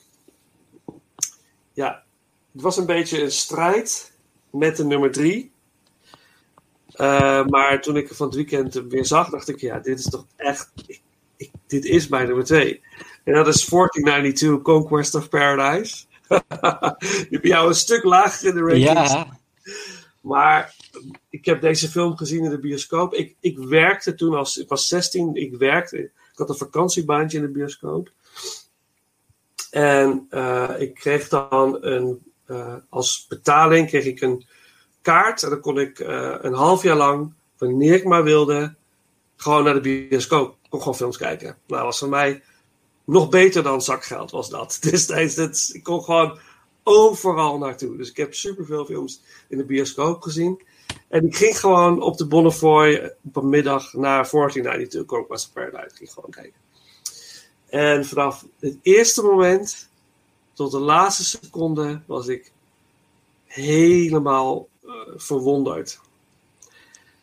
Ja, het was een beetje een strijd met de nummer drie. Eh, maar toen ik van het weekend weer zag, dacht ik, ja, dit is toch echt, ik, ik- dit is mijn nummer twee. En dat is 1492 Conquest of Paradise. Die bij jou een stuk lager in de rankings. Ja. Maar ik heb deze film gezien in de bioscoop. Ik, ik werkte toen als, ik was 16, ik werkte, ik had een vakantiebaantje in de bioscoop. En eh, ik kreeg dan een, eh, als betaling kreeg ik een kaart. En dan kon ik eh, een half jaar lang, wanneer ik maar wilde, gewoon naar de bioscoop. Ik kon gewoon films kijken. Nou, dat was voor mij nog beter dan zakgeld, was dat. Destijds, dat, ik kon gewoon overal naartoe. Dus ik heb superveel films in de bioscoop gezien. En ik ging gewoon op de Bonnefoy op een middag naar 1492 Conquest of Paradise. Ik ging gewoon kijken. En vanaf het eerste moment tot de laatste seconde was ik helemaal eh, verwonderd.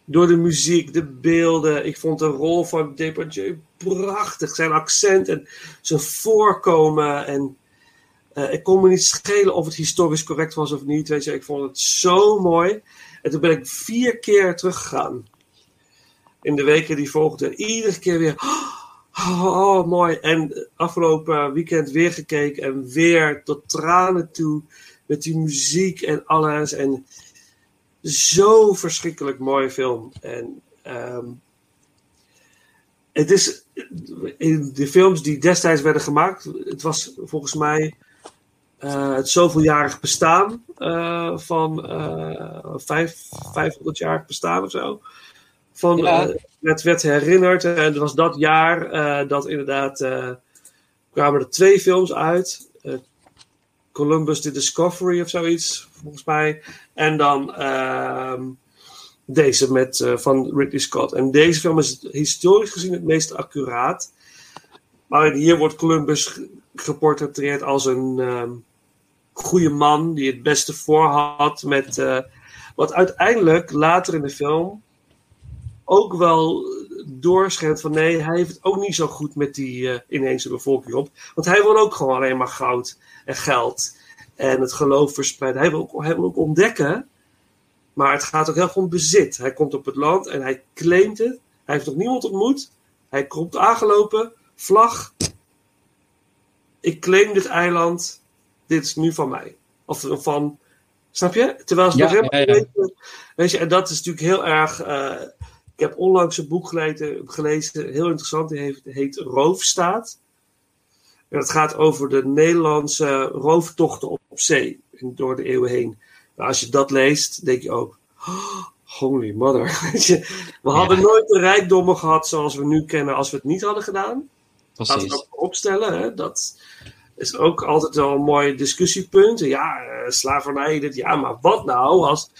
Door de muziek, de beelden. Ik vond de rol van Depardieu prachtig. Zijn accent en zijn voorkomen. En eh, ik kon me niet schelen of het historisch correct was of niet. Weet je, ik vond het zo mooi. En toen ben ik vier keer teruggegaan. In de weken die volgden. Iedere keer weer. Oh, mooi. En afgelopen weekend weer gekeken. En weer tot tranen toe. Met die muziek en alles. En zo verschrikkelijk mooie film. En ehm, het is in de films die destijds werden gemaakt. Het was volgens mij eh, het zoveeljarig bestaan eh, van uh, vijf, 500-jarig bestaan of zo. Van, Ja. Eh, het werd herinnerd en het was dat jaar eh, dat inderdaad eh, kwamen er twee films uit. Eh, Columbus the Discovery of zoiets, volgens mij. En dan ehm, deze met, eh, van Ridley Scott. En deze film is historisch gezien het meest accuraat. Maar hier wordt Columbus ge- geportretteerd als een ehm goede man die het beste voor had. Met, eh, wat uiteindelijk later in de film ook wel doorschijnt van nee, hij heeft het ook niet zo goed met die eh, inheemse bevolking op. Want hij wil ook gewoon alleen maar goud en geld en het geloof verspreiden. Hij wil ook, hij wil ook ontdekken, maar het gaat ook heel om bezit. Hij komt op het land en hij claimt het. Hij heeft nog niemand ontmoet. Hij komt aangelopen, vlag. Ik claim dit eiland. Dit is nu van mij. Of van, snap je? Terwijl ze Ja, nog helemaal ja, ja. niet weten- Weet je, en dat is natuurlijk heel erg. eh, ik heb onlangs een boek gelezen, gelezen heel interessant. Die heet Roofstaat. En het gaat over de Nederlandse rooftochten op zee door de eeuwen heen. Nou, als je dat leest, denk je ook. "Oh, holy mother. We hadden nooit de rijkdommen gehad zoals we nu kennen als we het niet hadden gedaan. Laten we dat opstellen. Hè? Dat is ook altijd wel een mooi discussiepunt. Ja, eh, slavernij, dit, ja, maar wat nou als...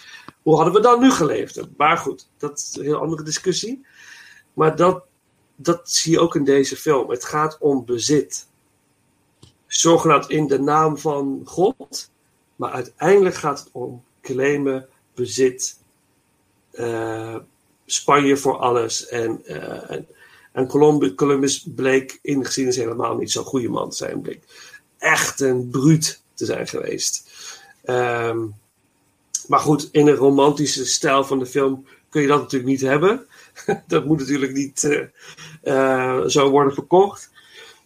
Hoe hadden we dan nu geleefd? Maar goed, dat is een heel andere discussie. Maar dat dat zie je ook in deze film. Het gaat om bezit. Zogenaamd in de naam van God. Maar uiteindelijk gaat het om claimen, bezit. eh, Spanje voor alles. En, eh, en, Columbus, bleek in de geschiedenis helemaal niet zo'n goede man te zijn. Bleek echt een bruut te zijn geweest. Ehm, maar goed, in een romantische stijl van de film kun je dat natuurlijk niet hebben. dat moet natuurlijk niet eh, eh, zo worden verkocht.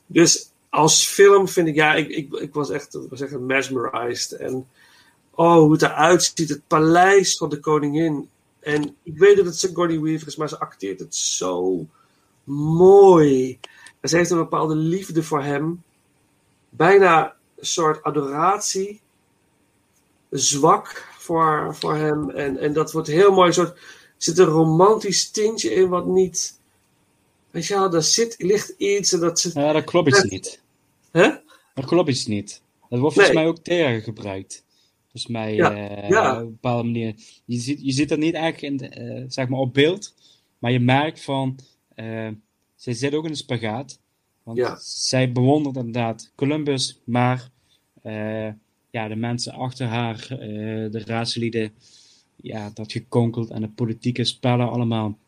Dus als film vind ik, ja, ik, ik, ik was echt was echt mesmerized. En oh, hoe het eruit ziet. Het paleis van de koningin. En ik weet dat het Sigourney Weaver is, maar ze acteert het zo mooi. Ze heeft een bepaalde liefde voor hem. Bijna een soort adoratie. Zwak voor, voor hem. En, en dat wordt heel mooi. Een soort, er zit een romantisch tintje in wat niet... Weet je wel, daar zit, ligt iets en dat ze... Ja, dat klopt iets niet. Hè? Dat klopt iets niet. Dat wordt volgens Nee. mij ook tegen gebruikt. Volgens mij Ja, eh, ja. op een bepaalde manier. Je ziet, je ziet dat niet echt in de, eh, zeg maar op beeld. Maar je merkt van... eh, zij zit ook in een spagaat. Want Ja. zij bewondert inderdaad Columbus. Maar ja, de mensen achter haar, eh, de raadslieden... Ja, dat gekonkeld en de politieke spellen allemaal.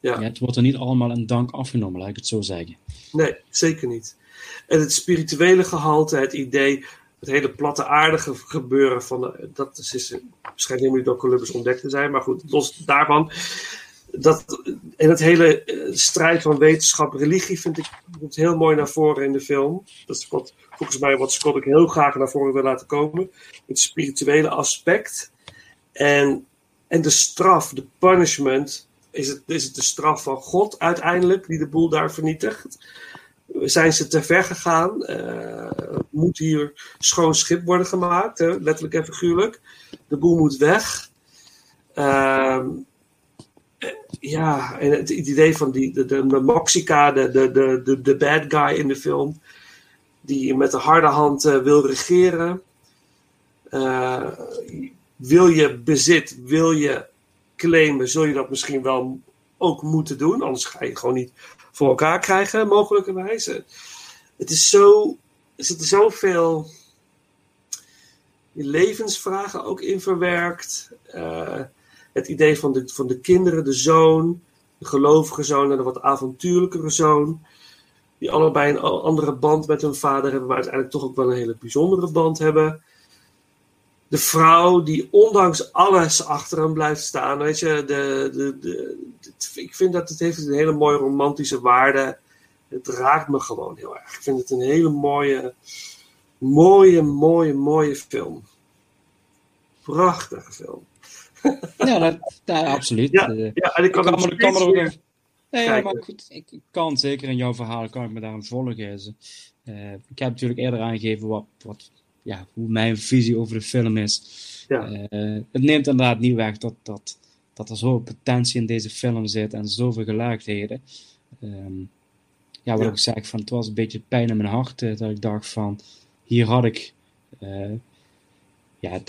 Ja. het wordt er niet allemaal in dank afgenomen, laat ik het zo zeggen. Nee, zeker niet. En het spirituele gehalte, het idee, het hele platte aardige gebeuren van, de- dat is, is waarschijnlijk helemaal niet door Columbus ontdekt te zijn, maar goed, los daarvan. Dat, en het hele eh, strijd van wetenschap, religie vind ik komt heel mooi naar voren in de film. Dat is wat, volgens mij wat Scott ook heel graag naar voren wil laten komen. Het spirituele aspect. En, en de straf, de punishment. Is het, is het de straf van God uiteindelijk die de boel daar vernietigt? Zijn ze te ver gegaan? Eh, moet hier schoon schip worden gemaakt? Letterlijk en figuurlijk. De boel moet weg. Ehm, eh, ja, en het idee van die, de, de, de Moxica, de, de, de, de, bad guy in de film, die met de harde hand eh, wil regeren. Eh, wil je bezit, wil je claimen, zul je dat misschien wel ook moeten doen. Anders ga je gewoon niet voor elkaar krijgen, mogelijkerwijs. Het is zo, er zitten zoveel levensvragen ook in verwerkt. Eh, het idee van de, van de kinderen, de zoon, de gelovige zoon en de wat avontuurlijkere zoon. Die allebei een andere band met hun vader hebben, maar uiteindelijk toch ook wel een hele bijzondere band hebben. De vrouw die ondanks alles achter hem blijft staan. Weet je, de, de, de, ik vind dat het heeft een hele mooie romantische waarde. Het raakt me gewoon heel erg. Ik vind het een hele mooie, mooie, mooie, mooie film. Prachtige film. Ja, dat, ja absoluut. Ja, Eh, ja, en ik kan ik kan me ook in- Nee, ja, maar goed, ik kan zeker in jouw verhaal kan ik me daarin volgen. Eh, ik heb natuurlijk eerder aangegeven wat, wat, ja, hoe mijn visie over de film is. Ja. Eh, het neemt inderdaad niet weg dat, dat, dat er zoveel potentie in deze film zit en zoveel gelaagdheden. Ehm, ja, wat Ja. ik zeg, van, het was een beetje pijn in mijn hart dat ik dacht van, hier had ik... ja,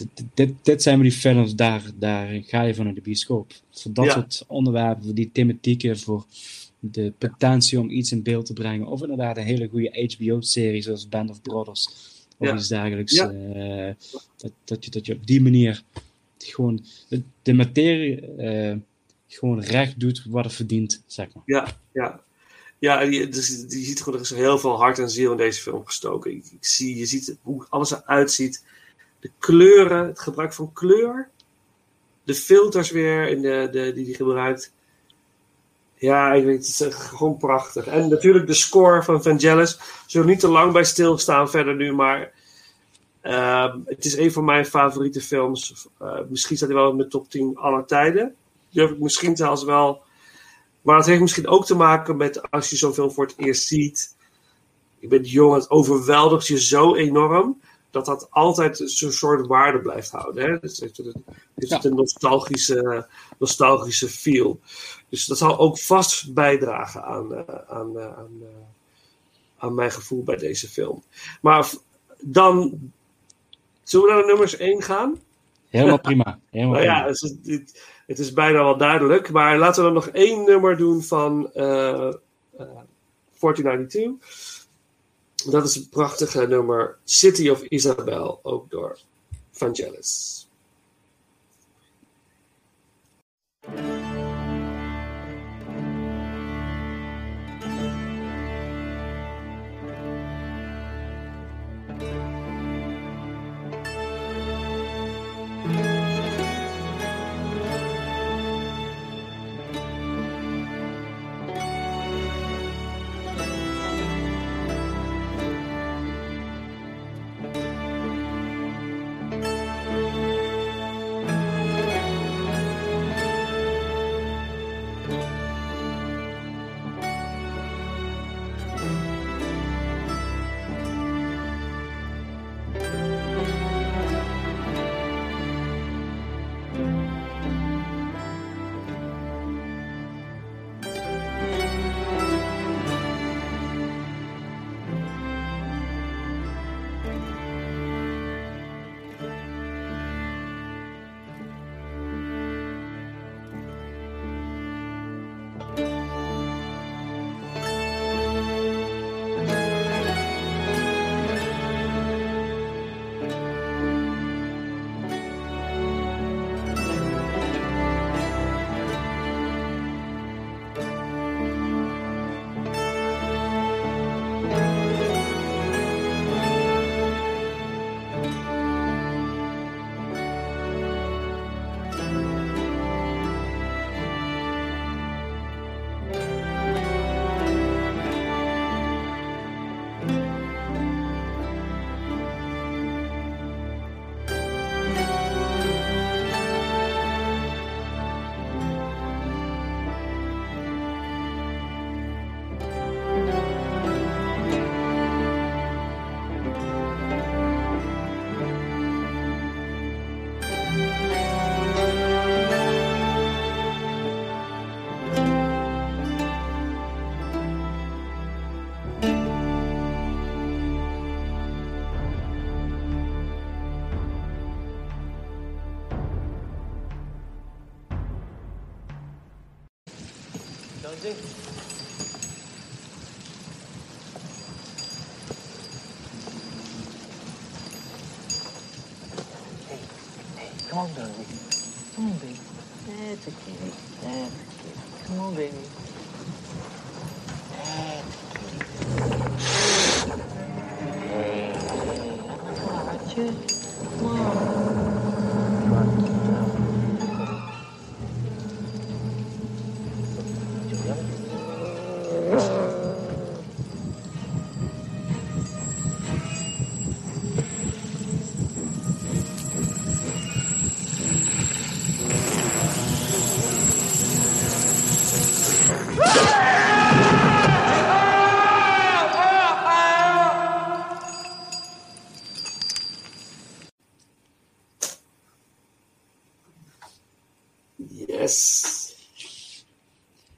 dit, zijn maar die films, daar, daar ga je van in de bioscoop. Voor dat Ja. soort onderwerpen, voor die thematieken, voor de potentie om iets in beeld te brengen. Of inderdaad een hele goede HBO-serie zoals Band of Brothers. Of Ja. iets dergelijks. Ja. eh, dat, dat, je, dat je op die manier gewoon de, de materie eh, gewoon recht doet wat het verdient, zeg maar. Ja, ja. Ja, je, dus, je ziet gewoon, er is heel veel hart en ziel in deze film gestoken. Ik, ik zie, je ziet hoe alles eruit ziet. De kleuren, het gebruik van kleur. De filters weer in de, de, die hij gebruikt. Ja, ik weet het, is gewoon prachtig. En natuurlijk de score van Vangelis. Zullen niet te lang bij stilstaan verder nu, maar ehm, het is een van mijn favoriete films. Eh, misschien staat hij wel in mijn top 10 aller tijden. Durf ik misschien zelfs wel maar het heeft misschien ook te maken met als je zo'n film voor het eerst ziet. Je bent jong, het overweldigt je zo enorm. Dat dat altijd zo'n soort waarde blijft houden. Hè? Dus het heeft een, het heeft een nostalgische, nostalgische feel. Dus dat zal ook vast bijdragen aan, eh, aan, eh, aan, eh, aan mijn gevoel bij deze film. Maar dan. Zullen we naar de nummers 1 gaan? Helemaal prima. Helemaal Nou ja, prima. het is, het, het is bijna wel duidelijk. Maar laten we dan nog één nummer doen van, eh, eh, 1492. Dat is een prachtige nummer. City of Isabel, ook door Vangelis.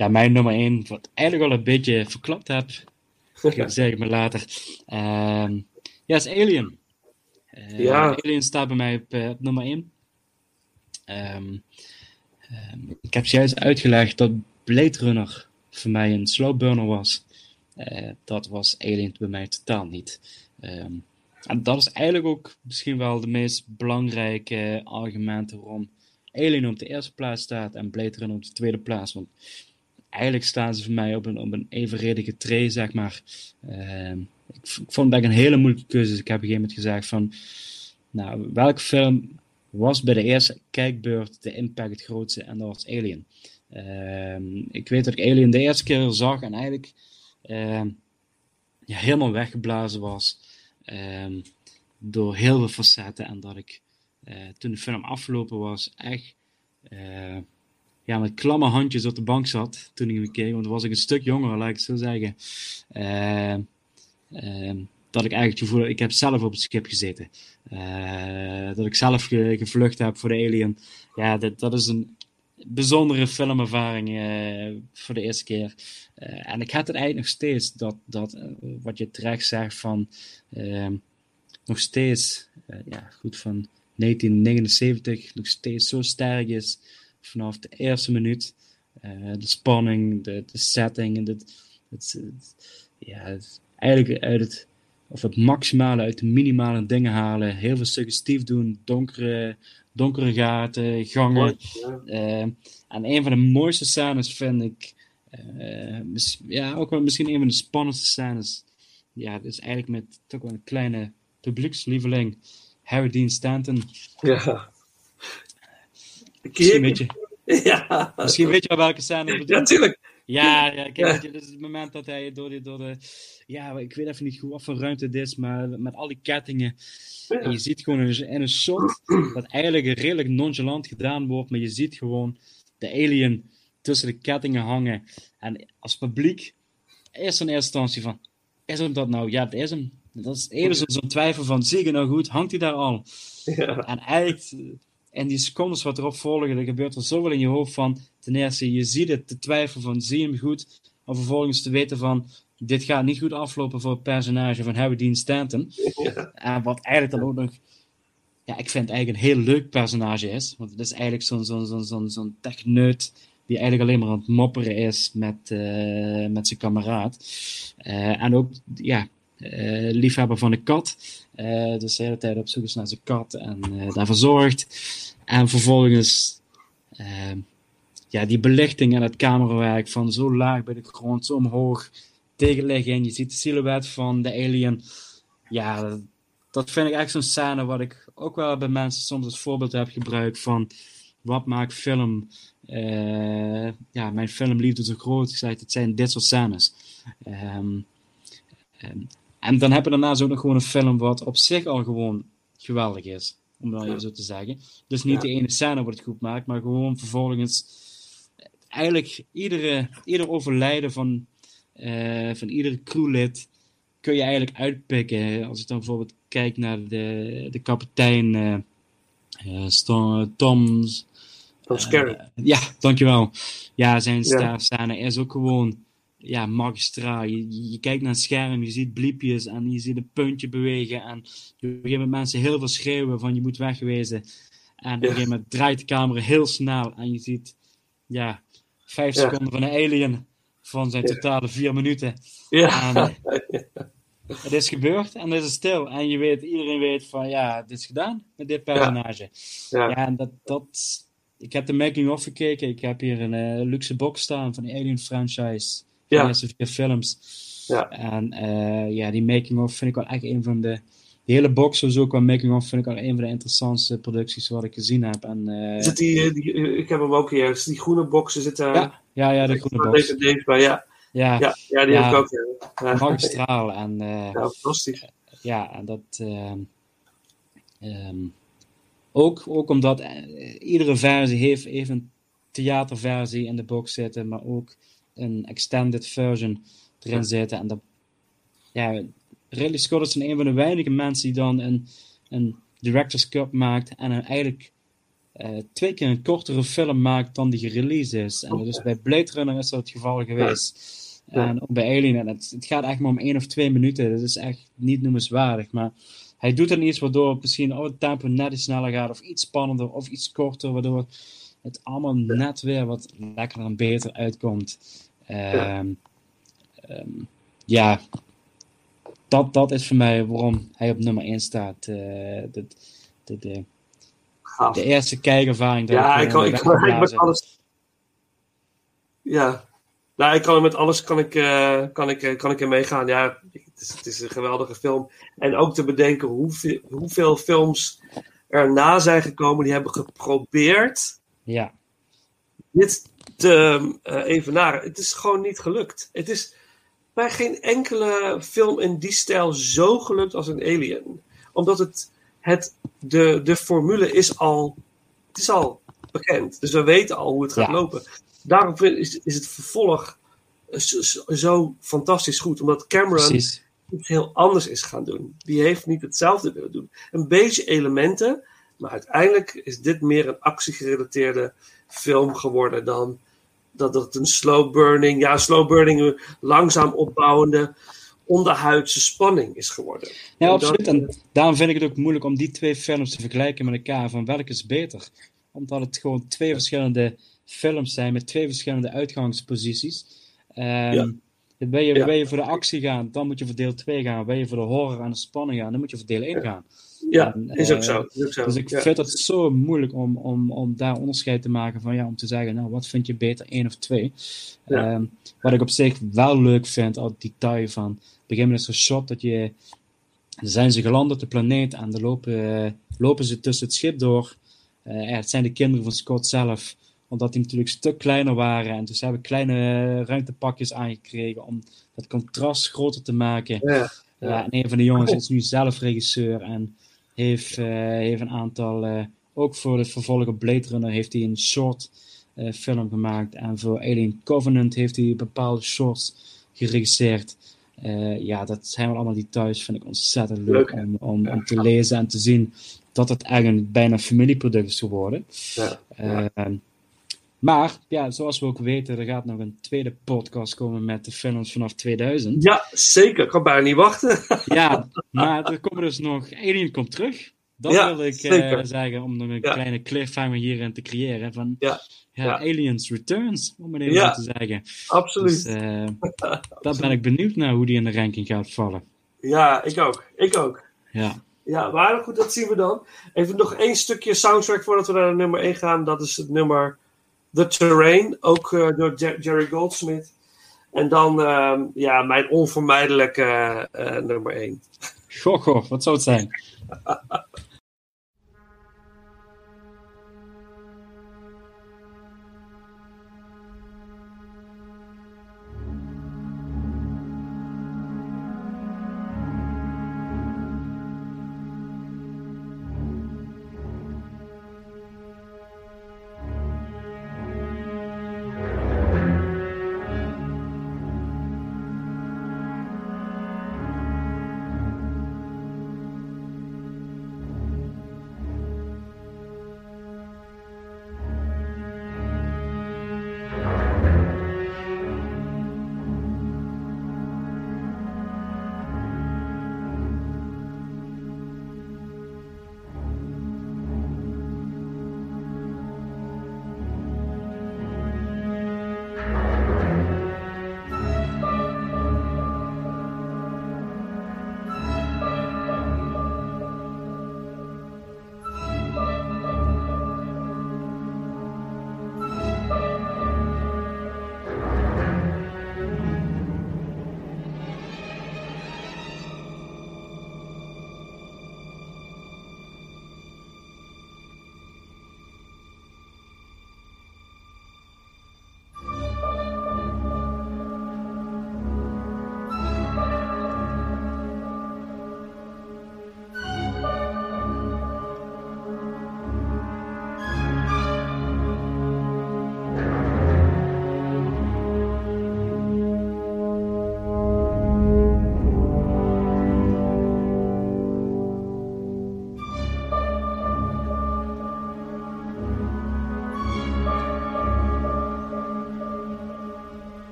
Ja, mijn nummer 1, wat eigenlijk al een beetje verklapt heb. Dat zeg ik maar later. Ehm, ja, is Alien. Eh, Ja. Alien staat bij mij op, eh, op nummer 1. Ehm, ehm, ik heb juist uitgelegd dat Blade Runner voor mij een slow burner was. Eh, dat was Alien bij mij totaal niet. En dat is eigenlijk ook misschien wel de meest belangrijke argumenten waarom Alien op de eerste plaats staat en Blade Runner op de tweede plaats. Want eigenlijk staan ze voor mij op een, evenredige tray, zeg maar. Ehm, ik, vond dat een hele moeilijke keuze. Dus ik heb op een gegeven moment gezegd van... Nou, welke film was bij de eerste kijkbeurt de impact het grootste? En dat was Alien. Ehm, ik weet dat ik Alien de eerste keer zag en eigenlijk ehm, ja, helemaal weggeblazen was door heel veel facetten. En dat ik eh, toen de film afgelopen was echt eh, ja, met klamme handjes op de bank zat toen ik hem keek. Want toen was ik een stuk jonger, laat ik het zo zeggen. Eh, ehm, dat ik eigenlijk het gevoel ik heb zelf op het schip gezeten. Eh, dat ik zelf ge- gevlucht heb voor de Alien. Ja, dat, dat is een bijzondere filmervaring eh, voor de eerste keer. Eh, en ik heb het eigenlijk nog steeds, dat, dat eh, wat je terecht zegt van ehm, nog steeds, ja, goed van 1979, nog steeds zo sterk is vanaf de eerste minuut. Eh, de spanning, de, de setting, en de, Het, het- ja, het eigenlijk uit het, of het maximale uit de minimale dingen halen. Heel veel suggestief doen, donkere, donkere gaten, gangen. Eh, en een van de mooiste scènes vind ik, eh, mis- ja, ook wel misschien een van de spannendste scènes. Ja, dat is eigenlijk met toch wel een kleine publiekslieveling, Harry Dean Stanton. Ja. Misschien weet je, Ja. misschien weet je wel welke scène ik bedoel. Ja, tuurlijk. Ja, ja kijk, weet je, dit is het moment dat hij door, die, door de... Ja, ik weet even niet goed wat voor ruimte het is, maar met al die kettingen. En je ziet gewoon in een, een shot dat eigenlijk redelijk nonchalant gedaan wordt, maar je ziet gewoon de alien tussen de kettingen hangen. En als publiek is in eerste instantie van, is hem dat nou? Ja, dat is hem. Dat is even zo- zo'n twijfel van, zie het nou goed? Hangt hij daar al? Ja. En eigenlijk, in die secondes wat erop volgen, er gebeurt er zoveel in je hoofd van, ten eerste, je ziet het, de twijfel van, zie je hem goed? Om vervolgens te weten van, dit gaat niet goed aflopen voor het personage van Harry Dean Stanton. En wat eigenlijk dan ook nog, ja, ik vind het eigenlijk een heel leuk personage is. Want het is eigenlijk zo'n zo'n zo'n zo'n zo'n techneut die eigenlijk alleen maar aan het mopperen is met, eh, met zijn kameraad. Eh, en ook, ja, eh, liefhebber van een kat. Eh, dus de hele tijd op zoek is naar zijn kat en eh, daarvoor zorgt. En vervolgens, ja, die belichting en het camerawerk van zo laag bij de grond, zo omhoog tegen liggen. En je ziet de silhouet van de alien. Ja, dat, vind ik echt zo'n scène wat ik ook wel bij mensen soms als voorbeeld heb gebruikt van wat maakt film, eh, ja, mijn filmliefde zo groot. Ik zei, het zijn dit soort scènes. Ehm, en dan heb je daarnaast ook nog gewoon een film wat op zich al gewoon geweldig is. Om dan even zo te zeggen. Dus niet Ja. de ene scène wat het goed maakt, maar gewoon vervolgens eigenlijk iedere, ieder overlijden van, eh, van iedere crewlid kun je eigenlijk uitpikken. Als ik dan bijvoorbeeld kijk naar de, de kapitein eh, Sto- Tom... Tom Skerritt. ja, dankjewel. Ja, zijn Ja. is ook gewoon ja, magistraal. Je, kijkt naar een scherm, je ziet bliepjes en je ziet een puntje bewegen. En op een gegeven moment mensen heel veel schreeuwen van je moet wegwezen. En op een gegeven moment draait de camera heel snel en je ziet ja, vijf Ja. seconden van een alien van zijn Ja. totale vier minuten. Ja. En, het is gebeurd en het is stil. En je weet, iedereen weet van ja, dit is gedaan met dit personage. Ja. Ja, en dat, dat, ik heb de making-of gekeken. Ik heb hier een eh, luxe box staan van de Alien franchise. Ja. de eerste vier films. Ja. En eh, ja, die making-of vind ik wel echt een van de... Die hele box, sowieso qua making-of, vind ik wel een van de interessantste producties wat ik gezien heb. En, eh, Zit die, eh, die, ik heb hem ook hier. Die groene boxen zitten. Ja, ja, ja, de groene box. Deze bij, ja. Ja, Ja, ja, die heb ik ook. Ja. Magistraal. En, Ja, fantastisch. Ja, en dat. ehm, ook, ook omdat iedere versie heeft, een theaterversie in de box zitten, maar ook een extended version erin zitten. En dat, ja, Ridley Scott is een van de weinige mensen die dan een, een director's cut maakt en een eigenlijk eh, twee keer een kortere film maakt dan die gereleased is. En dus bij Blade Runner is dat het geval geweest. Ja. En ook bij Alien, en het, het gaat echt maar om één of twee minuten. Dat is echt niet noemenswaardig. Maar hij doet dan iets waardoor het misschien oh, het tempo net iets sneller gaat, of iets spannender, of iets korter, waardoor het allemaal net weer wat lekkerder en beter uitkomt. Ehm, ehm, ja, dat, dat is voor mij waarom hij op nummer 1 staat. Eh, de, de, de, de eerste kijkervaring. Ja, ik, ik kan, ik eh, kan met alles. Ja. Nou, ik kan met alles kan ik, eh, kan ik, eh, kan ik er meegaan. Ja, het is, het is een geweldige film. En ook te bedenken hoeveel, hoeveel films erna zijn gekomen die hebben geprobeerd Ja. dit te eh, evenaren. Het is gewoon niet gelukt. Het is bij geen enkele film in die stijl zo gelukt als een Alien. Omdat het, het de, de formule is al, het is al bekend. Dus we weten al hoe het gaat Ja. lopen. Daarom is, is het vervolg zo, zo- zo fantastisch goed. Omdat Cameron Precies. iets heel anders is gaan doen. Die heeft niet hetzelfde willen doen. Een beetje elementen, maar uiteindelijk is dit meer een actiegerelateerde film geworden dan dat het een slow burning, ja, slow burning, eh, langzaam opbouwende onderhuidse spanning is geworden. Ja, En absoluut. dat- En daarom vind ik het ook moeilijk om die twee films te vergelijken met elkaar. Van welke is beter? Omdat het gewoon twee verschillende films zijn met twee verschillende uitgangsposities. Ehm, Ja. Ben je, Ja. je voor de actie gaan, dan moet je voor deel 2 gaan. Ben je voor de horror en de spanning gaan, dan moet je voor deel 1 gaan. Ja, En, is ook eh, zo. Is ook zo. Dus ik ja. vind het zo moeilijk om, om, om daar onderscheid te maken van ja, om te zeggen, nou, wat vind je beter, één of twee? Ja. Ehm, wat ik op zich wel leuk vind, al het detail van, is er een shot dat je, zijn ze geland op de planeet en dan lopen, lopen ze tussen het schip door. Ja, het zijn de kinderen van Scott zelf, omdat die natuurlijk een stuk kleiner waren en dus hebben kleine ruimtepakjes aangekregen om het contrast groter te maken. Ja. Ja, en een van de jongens is nu zelf regisseur en heeft, eh, heeft een aantal, eh, ook voor het vervolg op Blade Runner heeft hij een short eh, film gemaakt. En voor Alien Covenant heeft hij bepaalde shorts geregisseerd. Ja, dat zijn wel allemaal details, vind ik ontzettend leuk, Leuk, om, om, om te lezen en te zien dat het eigenlijk een bijna familieproduct is geworden. Ja. Maar, ja, zoals we ook weten, er gaat nog een tweede podcast komen met de films vanaf 2000. Ja, zeker. Ik kan bijna niet wachten. Ja, maar er komen dus nog. Alien komt terug. Dat Ja, wil ik eh, zeggen, om nog een Ja. kleine cliffhanger hierin te creëren. Van, Ja. ja. Aliens Returns, om het even te zeggen. absoluut. Dus, eh, daar ben ik benieuwd naar hoe die in de ranking gaat vallen. Ja, ik ook. Ik ook. Ja. Ja, maar goed, dat zien we dan. Even nog één stukje soundtrack voordat we naar nummer 1 gaan. Dat is het nummer The Terrain, ook eh, door Jer- Jerry Goldsmith. En dan ehm, ja, mijn onvermijdelijke eh, nummer 1. Goh, goh, wat zou het zijn?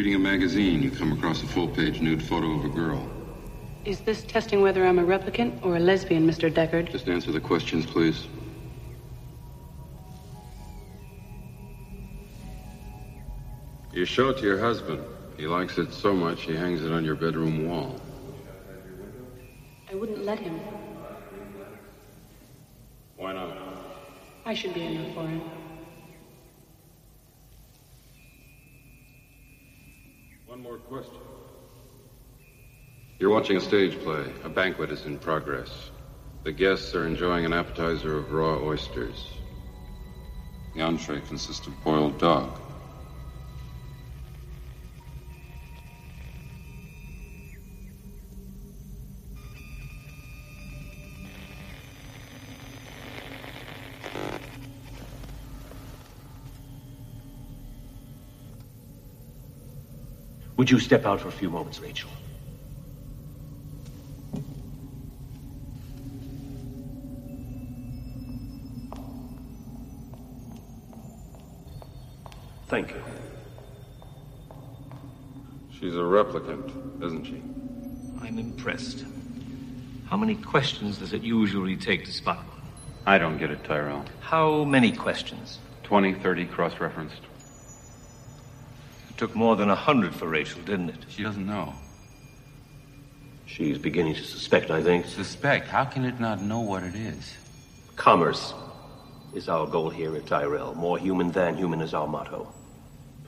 reading a magazine, you come across a full page nude photo of a girl. Is this testing whether I'm a replicant or a lesbian, Mr. Deckard? Just answer the questions, please. You show it to your husband. He likes it so much he hangs it on your bedroom wall. I wouldn't let him. Why not? I should be enough for him. One more question. You're watching a stage play. A banquet is in progress. The guests are enjoying an appetizer of raw oysters. The entree consists of boiled dog. Would you step out for a few moments, Rachel? Thank you. She's a replicant, isn't she? I'm impressed. How many questions does it usually take to spot one? I don't get it, Tyrell. How many questions? 20, 30 cross referenced. It took more than a hundred for Rachel, didn't it? She doesn't know. She's beginning to suspect, I think. Suspect? How can it not know what it is? Commerce is our goal here at Tyrell. More human than human is our motto.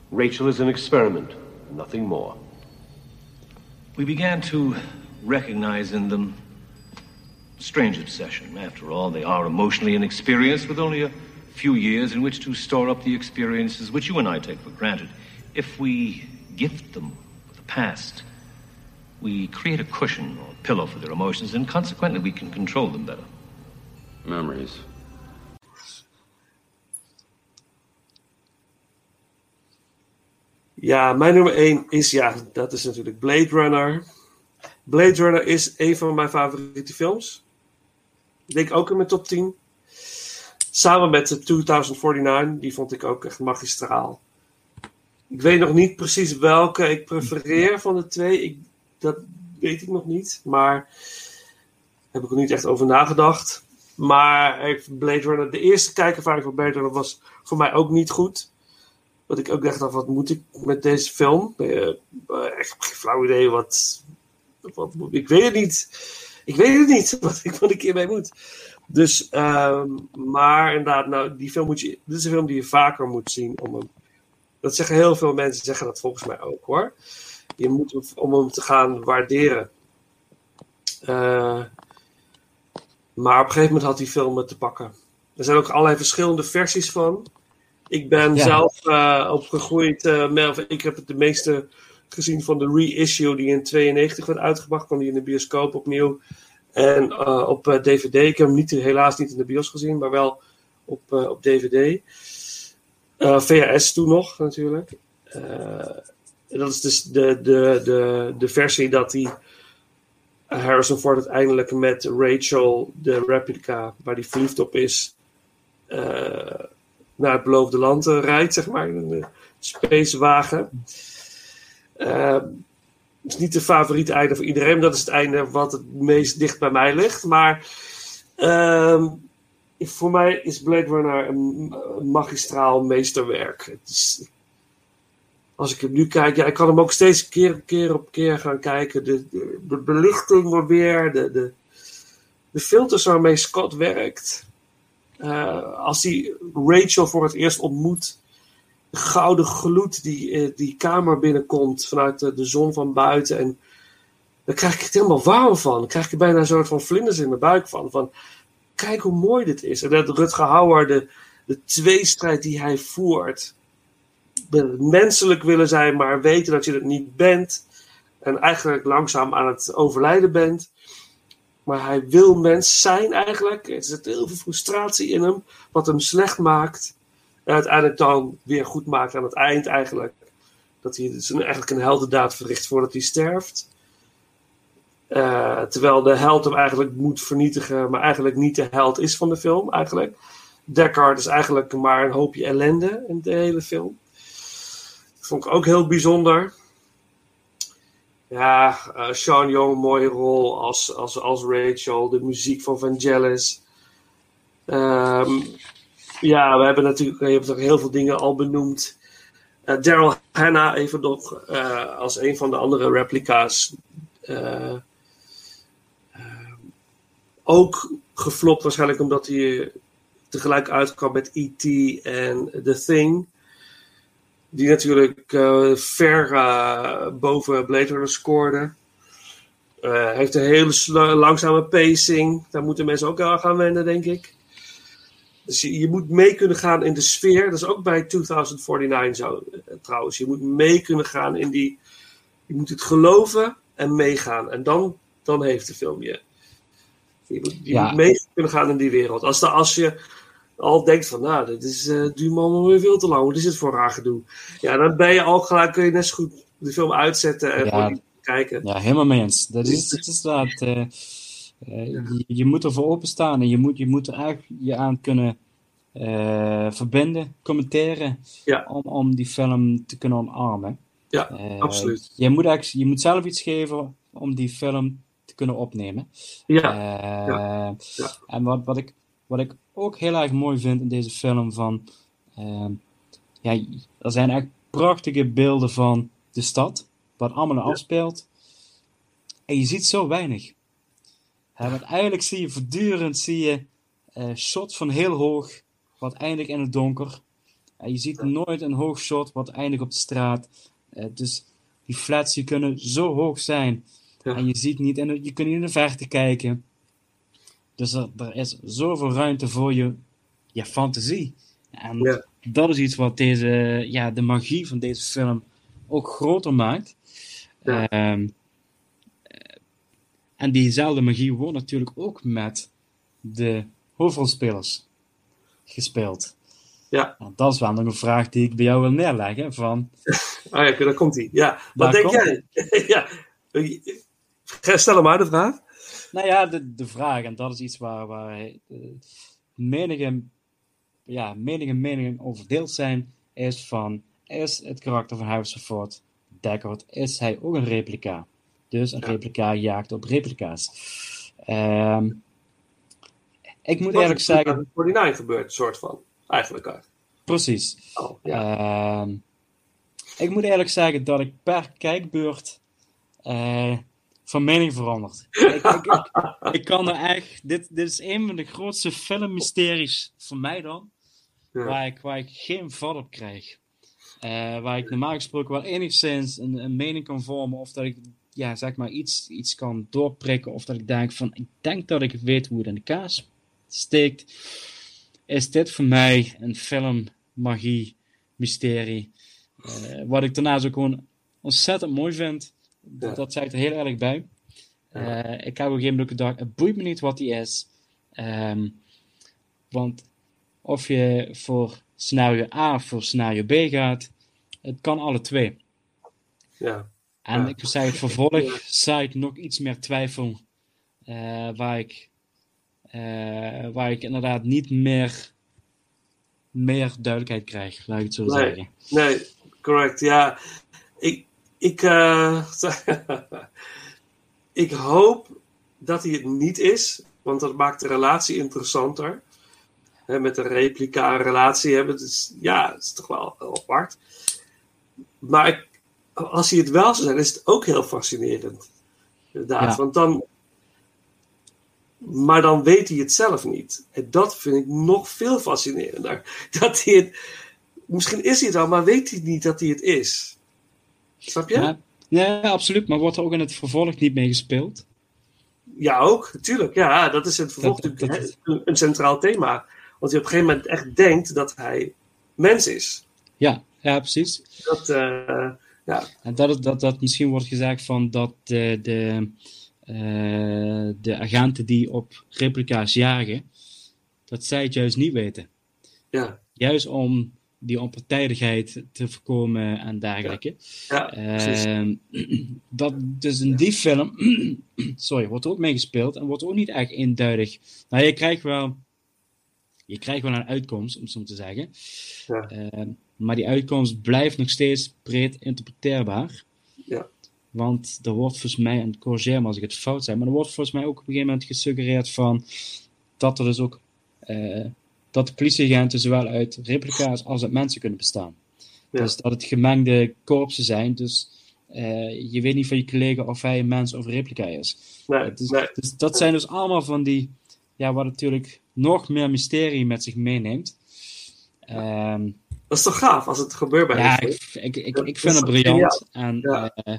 Rachel is an experiment, nothing more. We began to recognize in them strange obsession. After all, they are emotionally inexperienced with only a few years in which to store up the experiences which you and I take for granted. If we gift them with the past, we create a cushion or pillow for their emotions, and consequently, we can control them better. Memories. Ja, mijn nummer 1 is, ja, dat is natuurlijk Blade Runner. Blade Runner is een van mijn favoriete films. Ik denk ook in mijn top 10. Samen met de 2049, die vond ik ook echt magistraal. Ik weet nog niet precies welke ik prefereer van de twee. Ik, dat weet ik nog niet. Maar heb ik er niet echt over nagedacht. Maar ik- Blade Runner, de eerste kijkervaring van Blade was voor mij ook niet goed. Dat ik ook dacht, van, wat moet ik met deze film? Eh, eh, echt geen flauw idee. Wat, wat, ik weet het niet. Ik weet het niet wat ik wat ik hiermee moet. Dus, ehm, maar inderdaad, nou, die film moet je, dit is een film die je vaker moet zien. Om hem, dat zeggen heel veel mensen, zeggen dat volgens mij ook hoor. Je moet hem, om hem te gaan waarderen. Eh, maar op een gegeven moment had die film te pakken. Er zijn ook allerlei verschillende versies van. Ik ben Ja. zelf eh, opgegroeid. eh, met, ik heb het de meeste gezien van de reissue die in 92 werd uitgebracht. kwam die in de bioscoop opnieuw. En op DVD. Ik heb hem niet, helaas niet in de bios gezien, maar wel op, op DVD. Eh, VHS toen nog natuurlijk. Eh, dat is dus de, de, de, de versie dat hij Harrison Ford uiteindelijk met Rachel, de replica waar hij verliefd op is, eh, naar het beloofde land rijdt, zeg maar, in een spacewagen. Het is niet de favoriete einde voor iedereen, dat is het einde wat het meest dicht bij mij ligt. Maar ehm, voor mij is Blade Runner een, magistraal meesterwerk. Het is, als ik hem nu kijk, ja, ik kan hem ook steeds keer op keer op keer gaan kijken. De, de, belichting maar weer, de, de, de filters waarmee Scott werkt. Eh, als hij Rachel voor het eerst ontmoet, de gouden gloed die eh, die kamer binnenkomt vanuit de, de zon van buiten. En krijg ik het helemaal warm van. Dan krijg ik er bijna een soort van vlinders in mijn buik van. van kijk hoe mooi dit is. En dat Rutger Hauer, de, de tweestrijd die hij voert. Menselijk willen zijn, maar weten dat je het niet bent. En eigenlijk langzaam aan het overlijden bent. Maar hij wil mens zijn eigenlijk. Er zit heel veel frustratie in hem. Wat hem slecht maakt. En uiteindelijk dan weer goed maakt aan het eind eigenlijk. Dat hij dus eigenlijk een heldendaad verricht voordat hij sterft. Eh, terwijl de held hem eigenlijk moet vernietigen. Maar eigenlijk niet de held is van de film eigenlijk. Deckard is eigenlijk maar een hoopje ellende in de hele film. Vond ik ook heel bijzonder. Ja, eh, Sean Young, mooie rol als, als, als Rachel. De muziek van Vangelis. Ehm ja, we hebben natuurlijk je hebt heel veel dingen al benoemd. Eh, Daryl Hannah, even nog, als een van de andere replica's. Ook geflopt waarschijnlijk omdat hij tegelijk uitkwam met E.T. en The Thing. Die natuurlijk eh, ver boven Blade Runner scoorde. Eh, heeft een hele langzame pacing. Daar moeten mensen ook aan gaan wennen, denk ik. Dus je, je moet mee kunnen gaan in de sfeer. Dat is ook bij 2049 zo, eh, trouwens. Je moet mee kunnen gaan in die... Je moet het geloven en meegaan. En dan, dan heeft de film je. Je moet, je Ja. moet mee kunnen gaan in die wereld. Als, de, als je al denkt van, nou, dit is, eh duurt me allemaal weer veel te lang. Wat is het voor raar gedoe? Ja, dan ben je al gelijk, kun je net zo goed de film uitzetten en Ja. kijken. Ja, helemaal mee eens. Dat is, dat is dat. eh, eh, je, je moet ervoor openstaan en je moet, je moet er eigenlijk je aan kunnen eh, verbinden, commenteren, om, om die film te kunnen omarmen. Ja, Eh, absoluut. Je moet, eigenlijk, je moet zelf iets geven om die film te kunnen opnemen. Ja, Eh, ja, ja. En wat, wat, ik, wat ik ook heel erg mooi vind in deze film van... ehm, ja, er zijn echt prachtige beelden van de stad, wat allemaal er afspeelt. En je ziet zo weinig. Hè, want eigenlijk zie je voortdurend zie je, eh shot van heel hoog, wat eindigt in het donker. En je ziet nooit een hoog shot wat eindigt op de straat. Eh, dus die flats die kunnen zo hoog zijn. En je ziet niet de, je kunt niet in de verte kijken. Dus er, er is zoveel ruimte voor je, je fantasie. En dat is iets wat deze, ja, de magie van deze film ook groter maakt. Ehm, eh, en diezelfde magie wordt natuurlijk ook met de hoofdrolspelers gespeeld. Ja. Want dat is wel nog een vraag die ik bij jou wil neerleggen. Van, Ah ja, daar komt hij. Ja, wat denk jij? ja. Stel hem maar de vraag. Nou ja, de, de vraag, en dat is iets waar, waar eh, menige, ja, menige meningen over verdeeld zijn, is van, is het karakter van Harrison Ford, Deckard, is hij ook een replica? Dus een replica jaagt op replica's. Ehm, ik moet eerlijk zeggen... Wat er in 49 gebeurt, soort van. Eigenlijk. Precies. Oh, Ehm, ik moet eerlijk zeggen dat ik per kijkbeurt eh, van mening veranderd. ik, ik, ik, ik kan er echt. Dit, dit is een van de grootste filmmysteries voor mij dan. Ja. Waar, ik, waar ik geen vat op krijg. Eh, waar ik normaal gesproken wel enigszins een, een mening kan vormen. Of dat ik ja, zeg maar iets, iets kan doorprikken. Of dat ik denk van. Ik denk dat ik weet hoe het in de kaas steekt. Is dit voor mij een film, magie, mysterie. Eh, wat ik daarnaast ook gewoon ontzettend mooi vind. Dat, dat zei ik er heel erg bij. Eh, ik heb op een gegeven moment het boeit me niet wat die is. Ehm, want of je voor scenario A of voor scenario B gaat, het kan alle twee. Ja. En Ja. ik zeggen, het vervolg zaait nog iets meer twijfel. eh, waar, ik, eh, waar ik inderdaad niet meer, meer duidelijkheid krijg, laat ik het zo zeggen. Nee, correct. Ja, ik, ik, eh, ik hoop dat hij het niet is, want dat maakt de relatie interessanter. Met een replica een relatie hebben, dus ja, dat is toch wel wel apart. Maar ik, als hij het wel zou zijn, is het ook heel fascinerend. Inderdaad, Ja. want dan. Maar dan weet hij het zelf niet. En dat vind ik nog veel fascinerender. Dat hij het. Misschien is hij het al, maar weet hij niet dat hij het is. Snap je? Ja, ja, absoluut. Maar wordt er ook in het vervolg niet mee gespeeld? Ja, ook, natuurlijk. Ja, dat is in het vervolg Dat- natuurlijk dat- een, een centraal thema. Want hij op een gegeven moment echt denkt dat hij mens is. Ja, ja precies. Dat, eh, ja. En dat, dat, dat misschien wordt gezegd van dat de, de, eh, de agenten die op replica's jagen, dat zij het juist niet weten. Ja. Juist om die onpartijdigheid te voorkomen en dergelijke. Ja, precies. Ehm, dat, dus in die film sorry, wordt er ook mee gespeeld en wordt ook niet echt eenduidig. Nou, je krijgt wel, je krijgt wel een uitkomst, om zo te zeggen. Ja. Ehm, maar die uitkomst blijft nog steeds breed interpreteerbaar. Ja. Want er wordt volgens mij, en corrigeer me als ik het fout zeg, maar er wordt volgens mij ook op een gegeven moment gesuggereerd van dat er dus ook eh, dat de politieagenten zowel uit replica's als uit mensen kunnen bestaan. Ja. Dus dat het gemengde korpsen zijn, dus eh, je weet niet van je collega of hij een mens of een replica is. Nee, dus, nee. dus dat zijn dus allemaal van die, ja, wat natuurlijk nog meer mysterie met zich meeneemt. Ehm, Dat is toch gaaf als het gebeurt bij ja, ik, ik, ik, vind het briljant. En Ja. eh,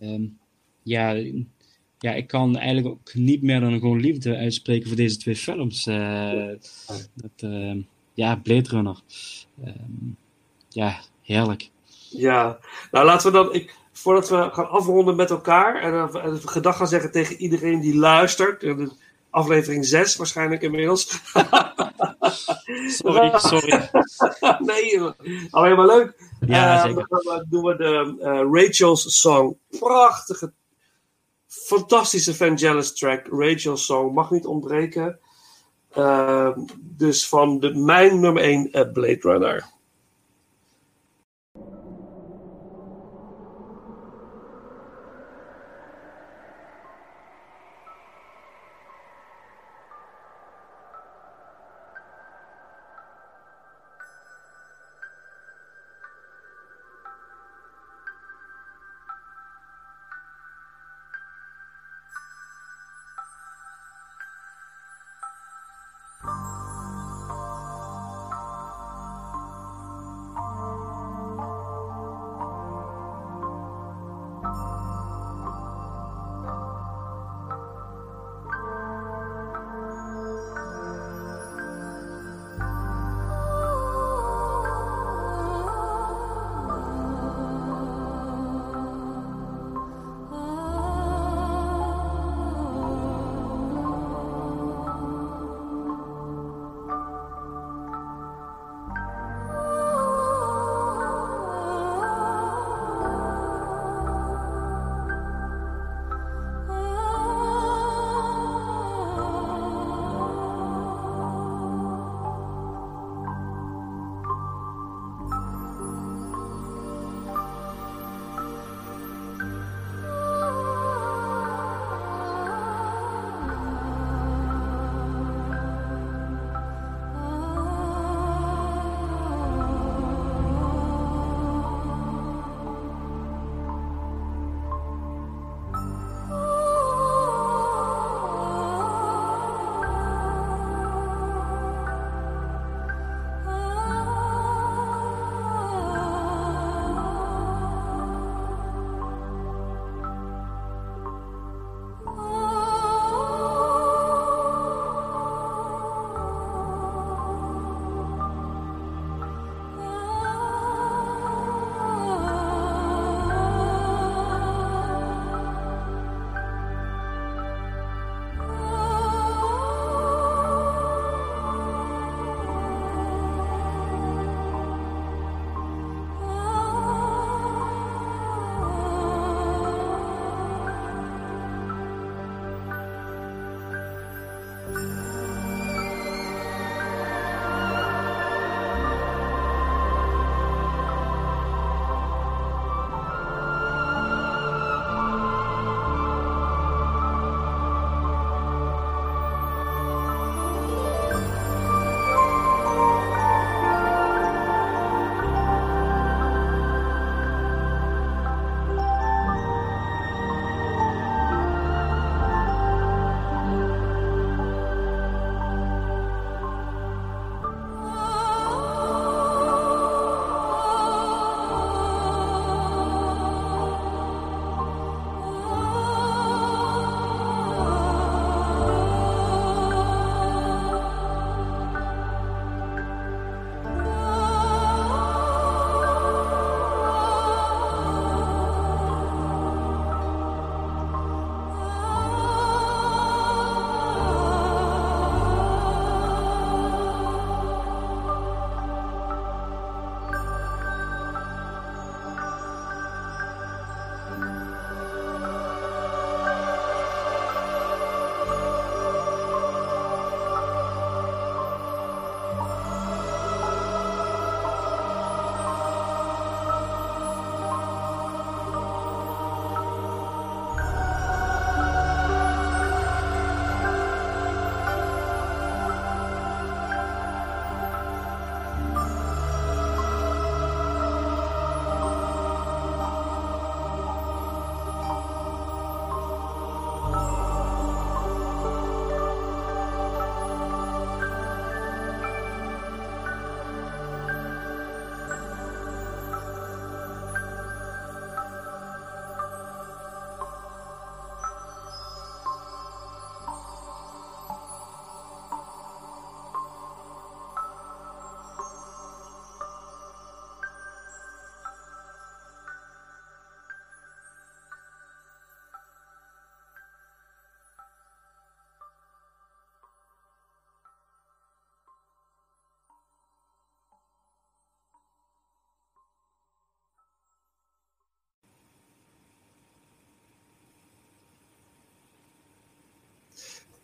ehm, ja, ja, ik kan eigenlijk ook niet meer dan gewoon liefde uitspreken voor deze twee films. Eh, dat, ehm, ja, Blade Runner. Ehm, ja, heerlijk. Ja, nou laten we dan, ik, voordat we gaan afronden met elkaar en een gedag gaan zeggen tegen iedereen die luistert, eh, aflevering 6 waarschijnlijk inmiddels. Sorry, sorry. nee, alleen maar leuk. Ja, Eh, zeker. Dan doen we de eh, Rachel's Song. Prachtige, fantastische Vangelis track. Rachel's Song mag niet ontbreken. Eh, dus van de, mijn nummer 1 Blade Runner.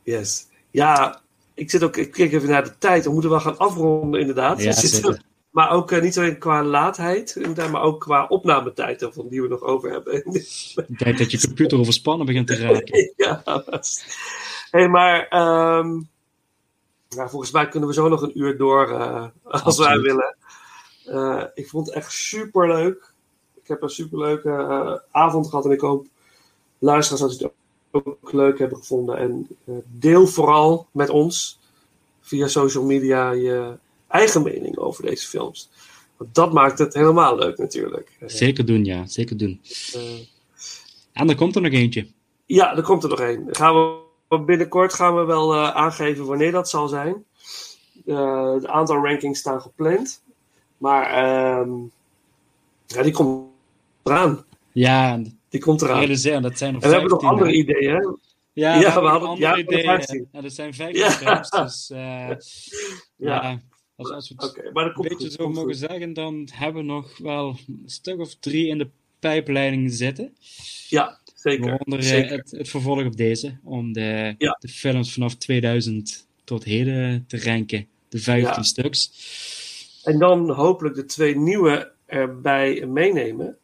Yes. Ja, ik zit ook, ik kijk even naar de tijd. We moeten wel gaan afronden, inderdaad. Ja, We zitten-. Maar ook eh, niet alleen qua laatheid, maar ook qua opnametijd van die we nog over hebben. Denk dat je computer overspannen begint te raken. ja, hey, maar ehm, nou, volgens mij kunnen we zo nog een uur door eh, als wij willen. Eh, ik vond het echt super leuk. Ik heb een super leuke avond gehad en ik hoop luisteraars dat het ook leuk hebben gevonden. En eh, deel vooral met ons via social media je eigen mening over deze films. Want dat maakt het helemaal leuk natuurlijk. Zeker doen, ja. Zeker doen. eh, En er komt er nog eentje. ja, er komt er nog één. Gaan we, binnenkort gaan we wel eh, aangeven wanneer dat zal zijn. De aantal rankings staan gepland. Maar ehm, ja, die komt eraan. Ja, Die komt eraan. realiseer, dat zijn er En we hebben nog 15, andere hè? ideeën. Hè? Ja, Ja, we, hadden- andere ja, ideeën. 15. Ja, dat zijn 15 Ja. films, dus eh, ja. Als, als we het Oké, maar dat een komt beetje goed, zo mogen goed. zeggen, dan hebben we nog wel een stuk of drie in de pijpleiding zitten. Ja, zeker. Waaronder eh, zeker. het, het vervolg op deze, om de, Ja. de films vanaf 2000 tot heden te ranken. De 15 Ja. stuks. En dan hopelijk de twee nieuwe erbij meenemen.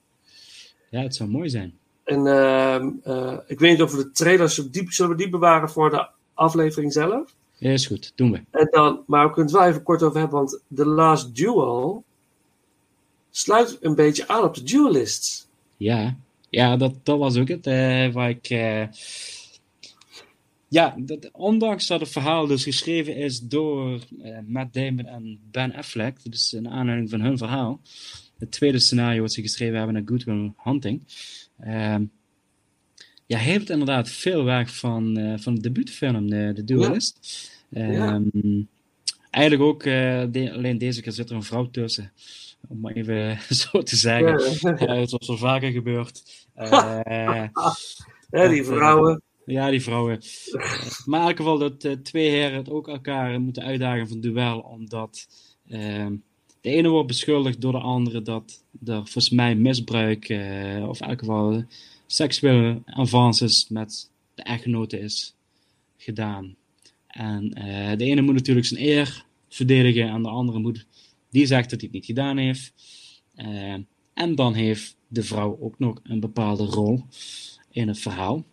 Ja, het zou mooi zijn. En ehm, eh, ik weet niet of we de trailers zo diep, zullen we die bewaren voor de aflevering zelf. Ja, is goed, doen we. En dan, maar we kunnen het wel even kort over hebben, want The Last Duel sluit een beetje aan op de duelists. Ja, ja dat, dat was ook het eh, waar ik. eh, ja, dat, ondanks dat het verhaal dus geschreven is door Matt Damon en Ben Affleck, dus een aanleiding van hun verhaal. Het tweede scenario wat ze geschreven hebben naar Good Will Hunting. ehm, ja, heeft inderdaad veel weg van, eh, van de debuutfilm, de, de Duelist. Ja. Ehm, Eigenlijk ook, eh, de- alleen deze keer zit er een vrouw tussen. Om maar even zo te zeggen. Ja. Eh, zoals er vaker gebeurt. Eh, Ja, die eh, vrouwen. ja, die vrouwen. Eh, maar in elk geval dat eh, twee heren het ook elkaar moeten uitdagen van duel. Omdat ehm, de ene wordt beschuldigd door de andere dat er volgens mij misbruik, eh, of in elk geval seksuele avances met de echtgenote is gedaan. En eh, de ene moet natuurlijk zijn eer verdedigen en de andere moet, die zegt dat hij het niet gedaan heeft. Eh, en dan heeft de vrouw ook nog een bepaalde rol in het verhaal.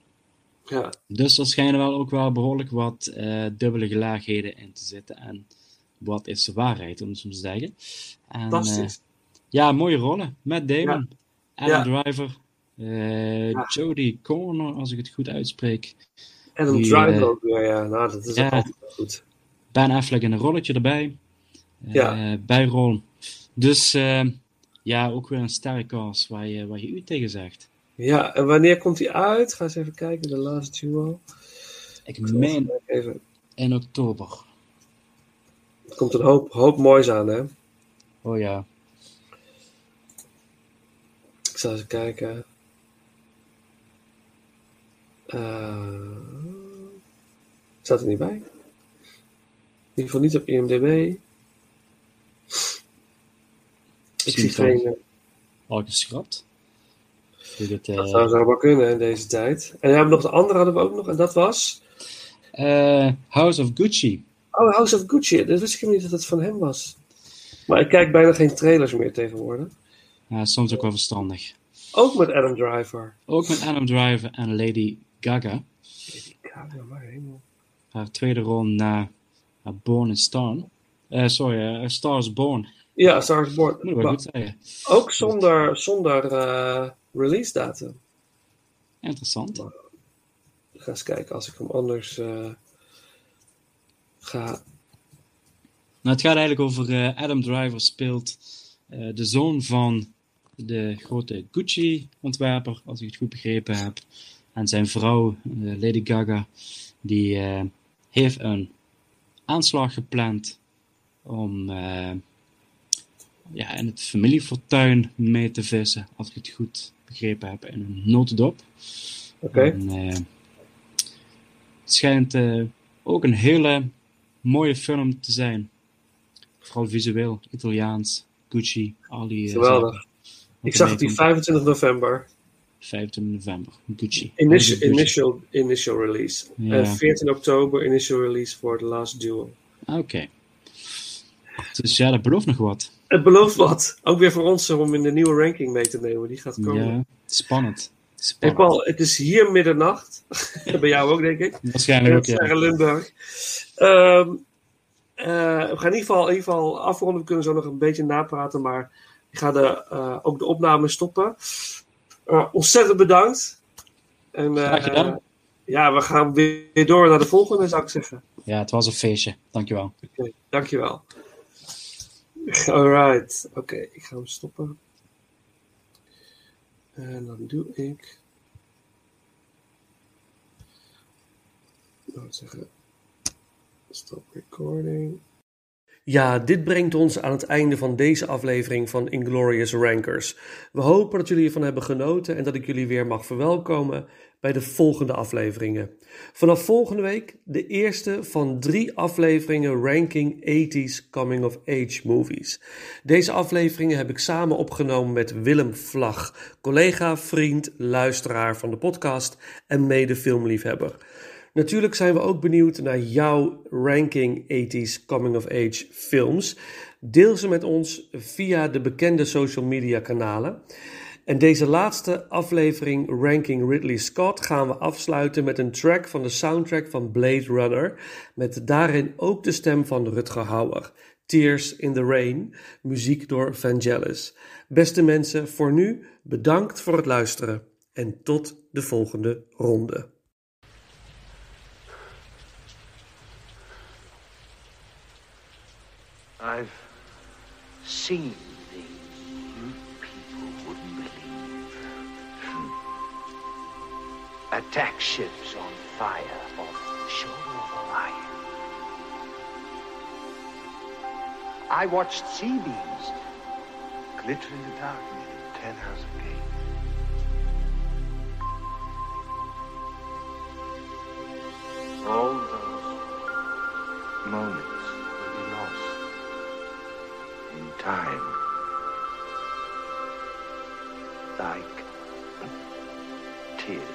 Ja. Dus er schijnen wel ook wel behoorlijk wat dubbele gelaagheden in te zitten. En wat is de waarheid, om het zo te zeggen. En, Fantastisch. eh, ja, mooie rollen. Matt Damon, Adam Ja. Driver, eh, Ja. Jodie Corner, als ik het goed uitspreek. Adam Die, Driver eh, ook weer, ja. Nou, dat is altijd goed. Ben Affleck in een rolletje erbij. Ja. bijrol. Dus ja, ook weer een sterrencast waar je, waar je u tegen zegt. Ja, en wanneer komt die uit? Ga eens even kijken, The Last Duel. Ik meen even... in oktober. Er komt een hoop, hoop moois aan, hè? Oh ja. Ik zal even kijken. Eh, staat er niet bij? In ieder geval niet op IMDb. Ik zie geen... Al geschrapt. Doe dit, eh, Dat zou zo maar kunnen in deze tijd. En we hebben nog de andere hadden we ook nog, en dat was... eh, House of Gucci. Oh, House of Gucci. Dat wist ik niet dat het van hem was. Maar ik kijk bijna geen trailers meer tegenwoordig. Ja, soms ook wel verstandig. Ook met Adam Driver. Ook met Adam Driver en Lady Gaga. Ja, maar helemaal. Haar tweede rol na Born in Star. Eh, sorry, eh, Star is Born. Ja, Star is Born. Moet ik wel Maar goed zeggen. Ook zonder, zonder eh, release datum. Interessant. Ik ga eens kijken als ik hem anders eh, ga. Nou, het gaat eigenlijk over eh, Adam Driver speelt eh, de zoon van de grote Gucci-ontwerper, als ik het goed begrepen heb. En zijn vrouw, eh, Lady Gaga, die heeft een aanslag gepland om ja, in het familiefortuin mee te vissen, als ik het goed begrepen heb, in een notendop. Oké. Het schijnt ook een hele mooie film te zijn. Vooral visueel, Italiaans, Gucci, al die... eh, Geweldig. Ik zag het die komt. 25 november. 25 november. Gucci. Initial, initial, initial release. Ja. En 14 oktober initial release voor The Last Duel. Oké. Dus ja, dat belooft nog wat. Het belooft wat. Ook weer voor ons om in de nieuwe ranking mee te nemen. Die gaat komen. Ja, spannend. Hey. Paul, het is hier middernacht. Bij jou ook, denk ik. Waarschijnlijk ook, ja. Limburg. Ehm, eh, we gaan in ieder, geval, in ieder geval afronden. We kunnen zo nog een beetje napraten. Maar ik ga de, eh, ook de opname stoppen. Eh, ontzettend bedankt. En, Graag gedaan. ja, we gaan weer door naar de volgende, zou ik zeggen. Ja, het was een feestje. Dankjewel. Oké, dankjewel. Alright, oké, ik ga hem stoppen. En dan doe ik. Zeggen. Stop recording. Ja, dit brengt ons aan het einde van deze aflevering van Inglorious Rankers. We hopen dat jullie ervan hebben genoten en dat ik jullie weer mag verwelkomen bij de volgende afleveringen. Vanaf volgende week de eerste van drie afleveringen ranking 80s coming of age movies. Deze afleveringen heb ik samen opgenomen met Willem Vlag, collega, vriend, luisteraar van de podcast en mede filmliefhebber. Natuurlijk zijn we ook benieuwd naar jouw ranking 80s coming of age films. Deel ze met ons via de bekende social media kanalen. En deze laatste aflevering Ranking Ridley Scott gaan we afsluiten met een track van de soundtrack van Blade Runner. Met daarin ook de stem van Rutger Hauer. Tears in the Rain, muziek door Vangelis. Beste mensen, voor nu bedankt voor het luisteren en tot de volgende ronde. I've seen attack ships on fire off the shore of Orion. I watched sea beams glitter in the dark near the Ten House Gate. All those moments will be lost in time. Like tears.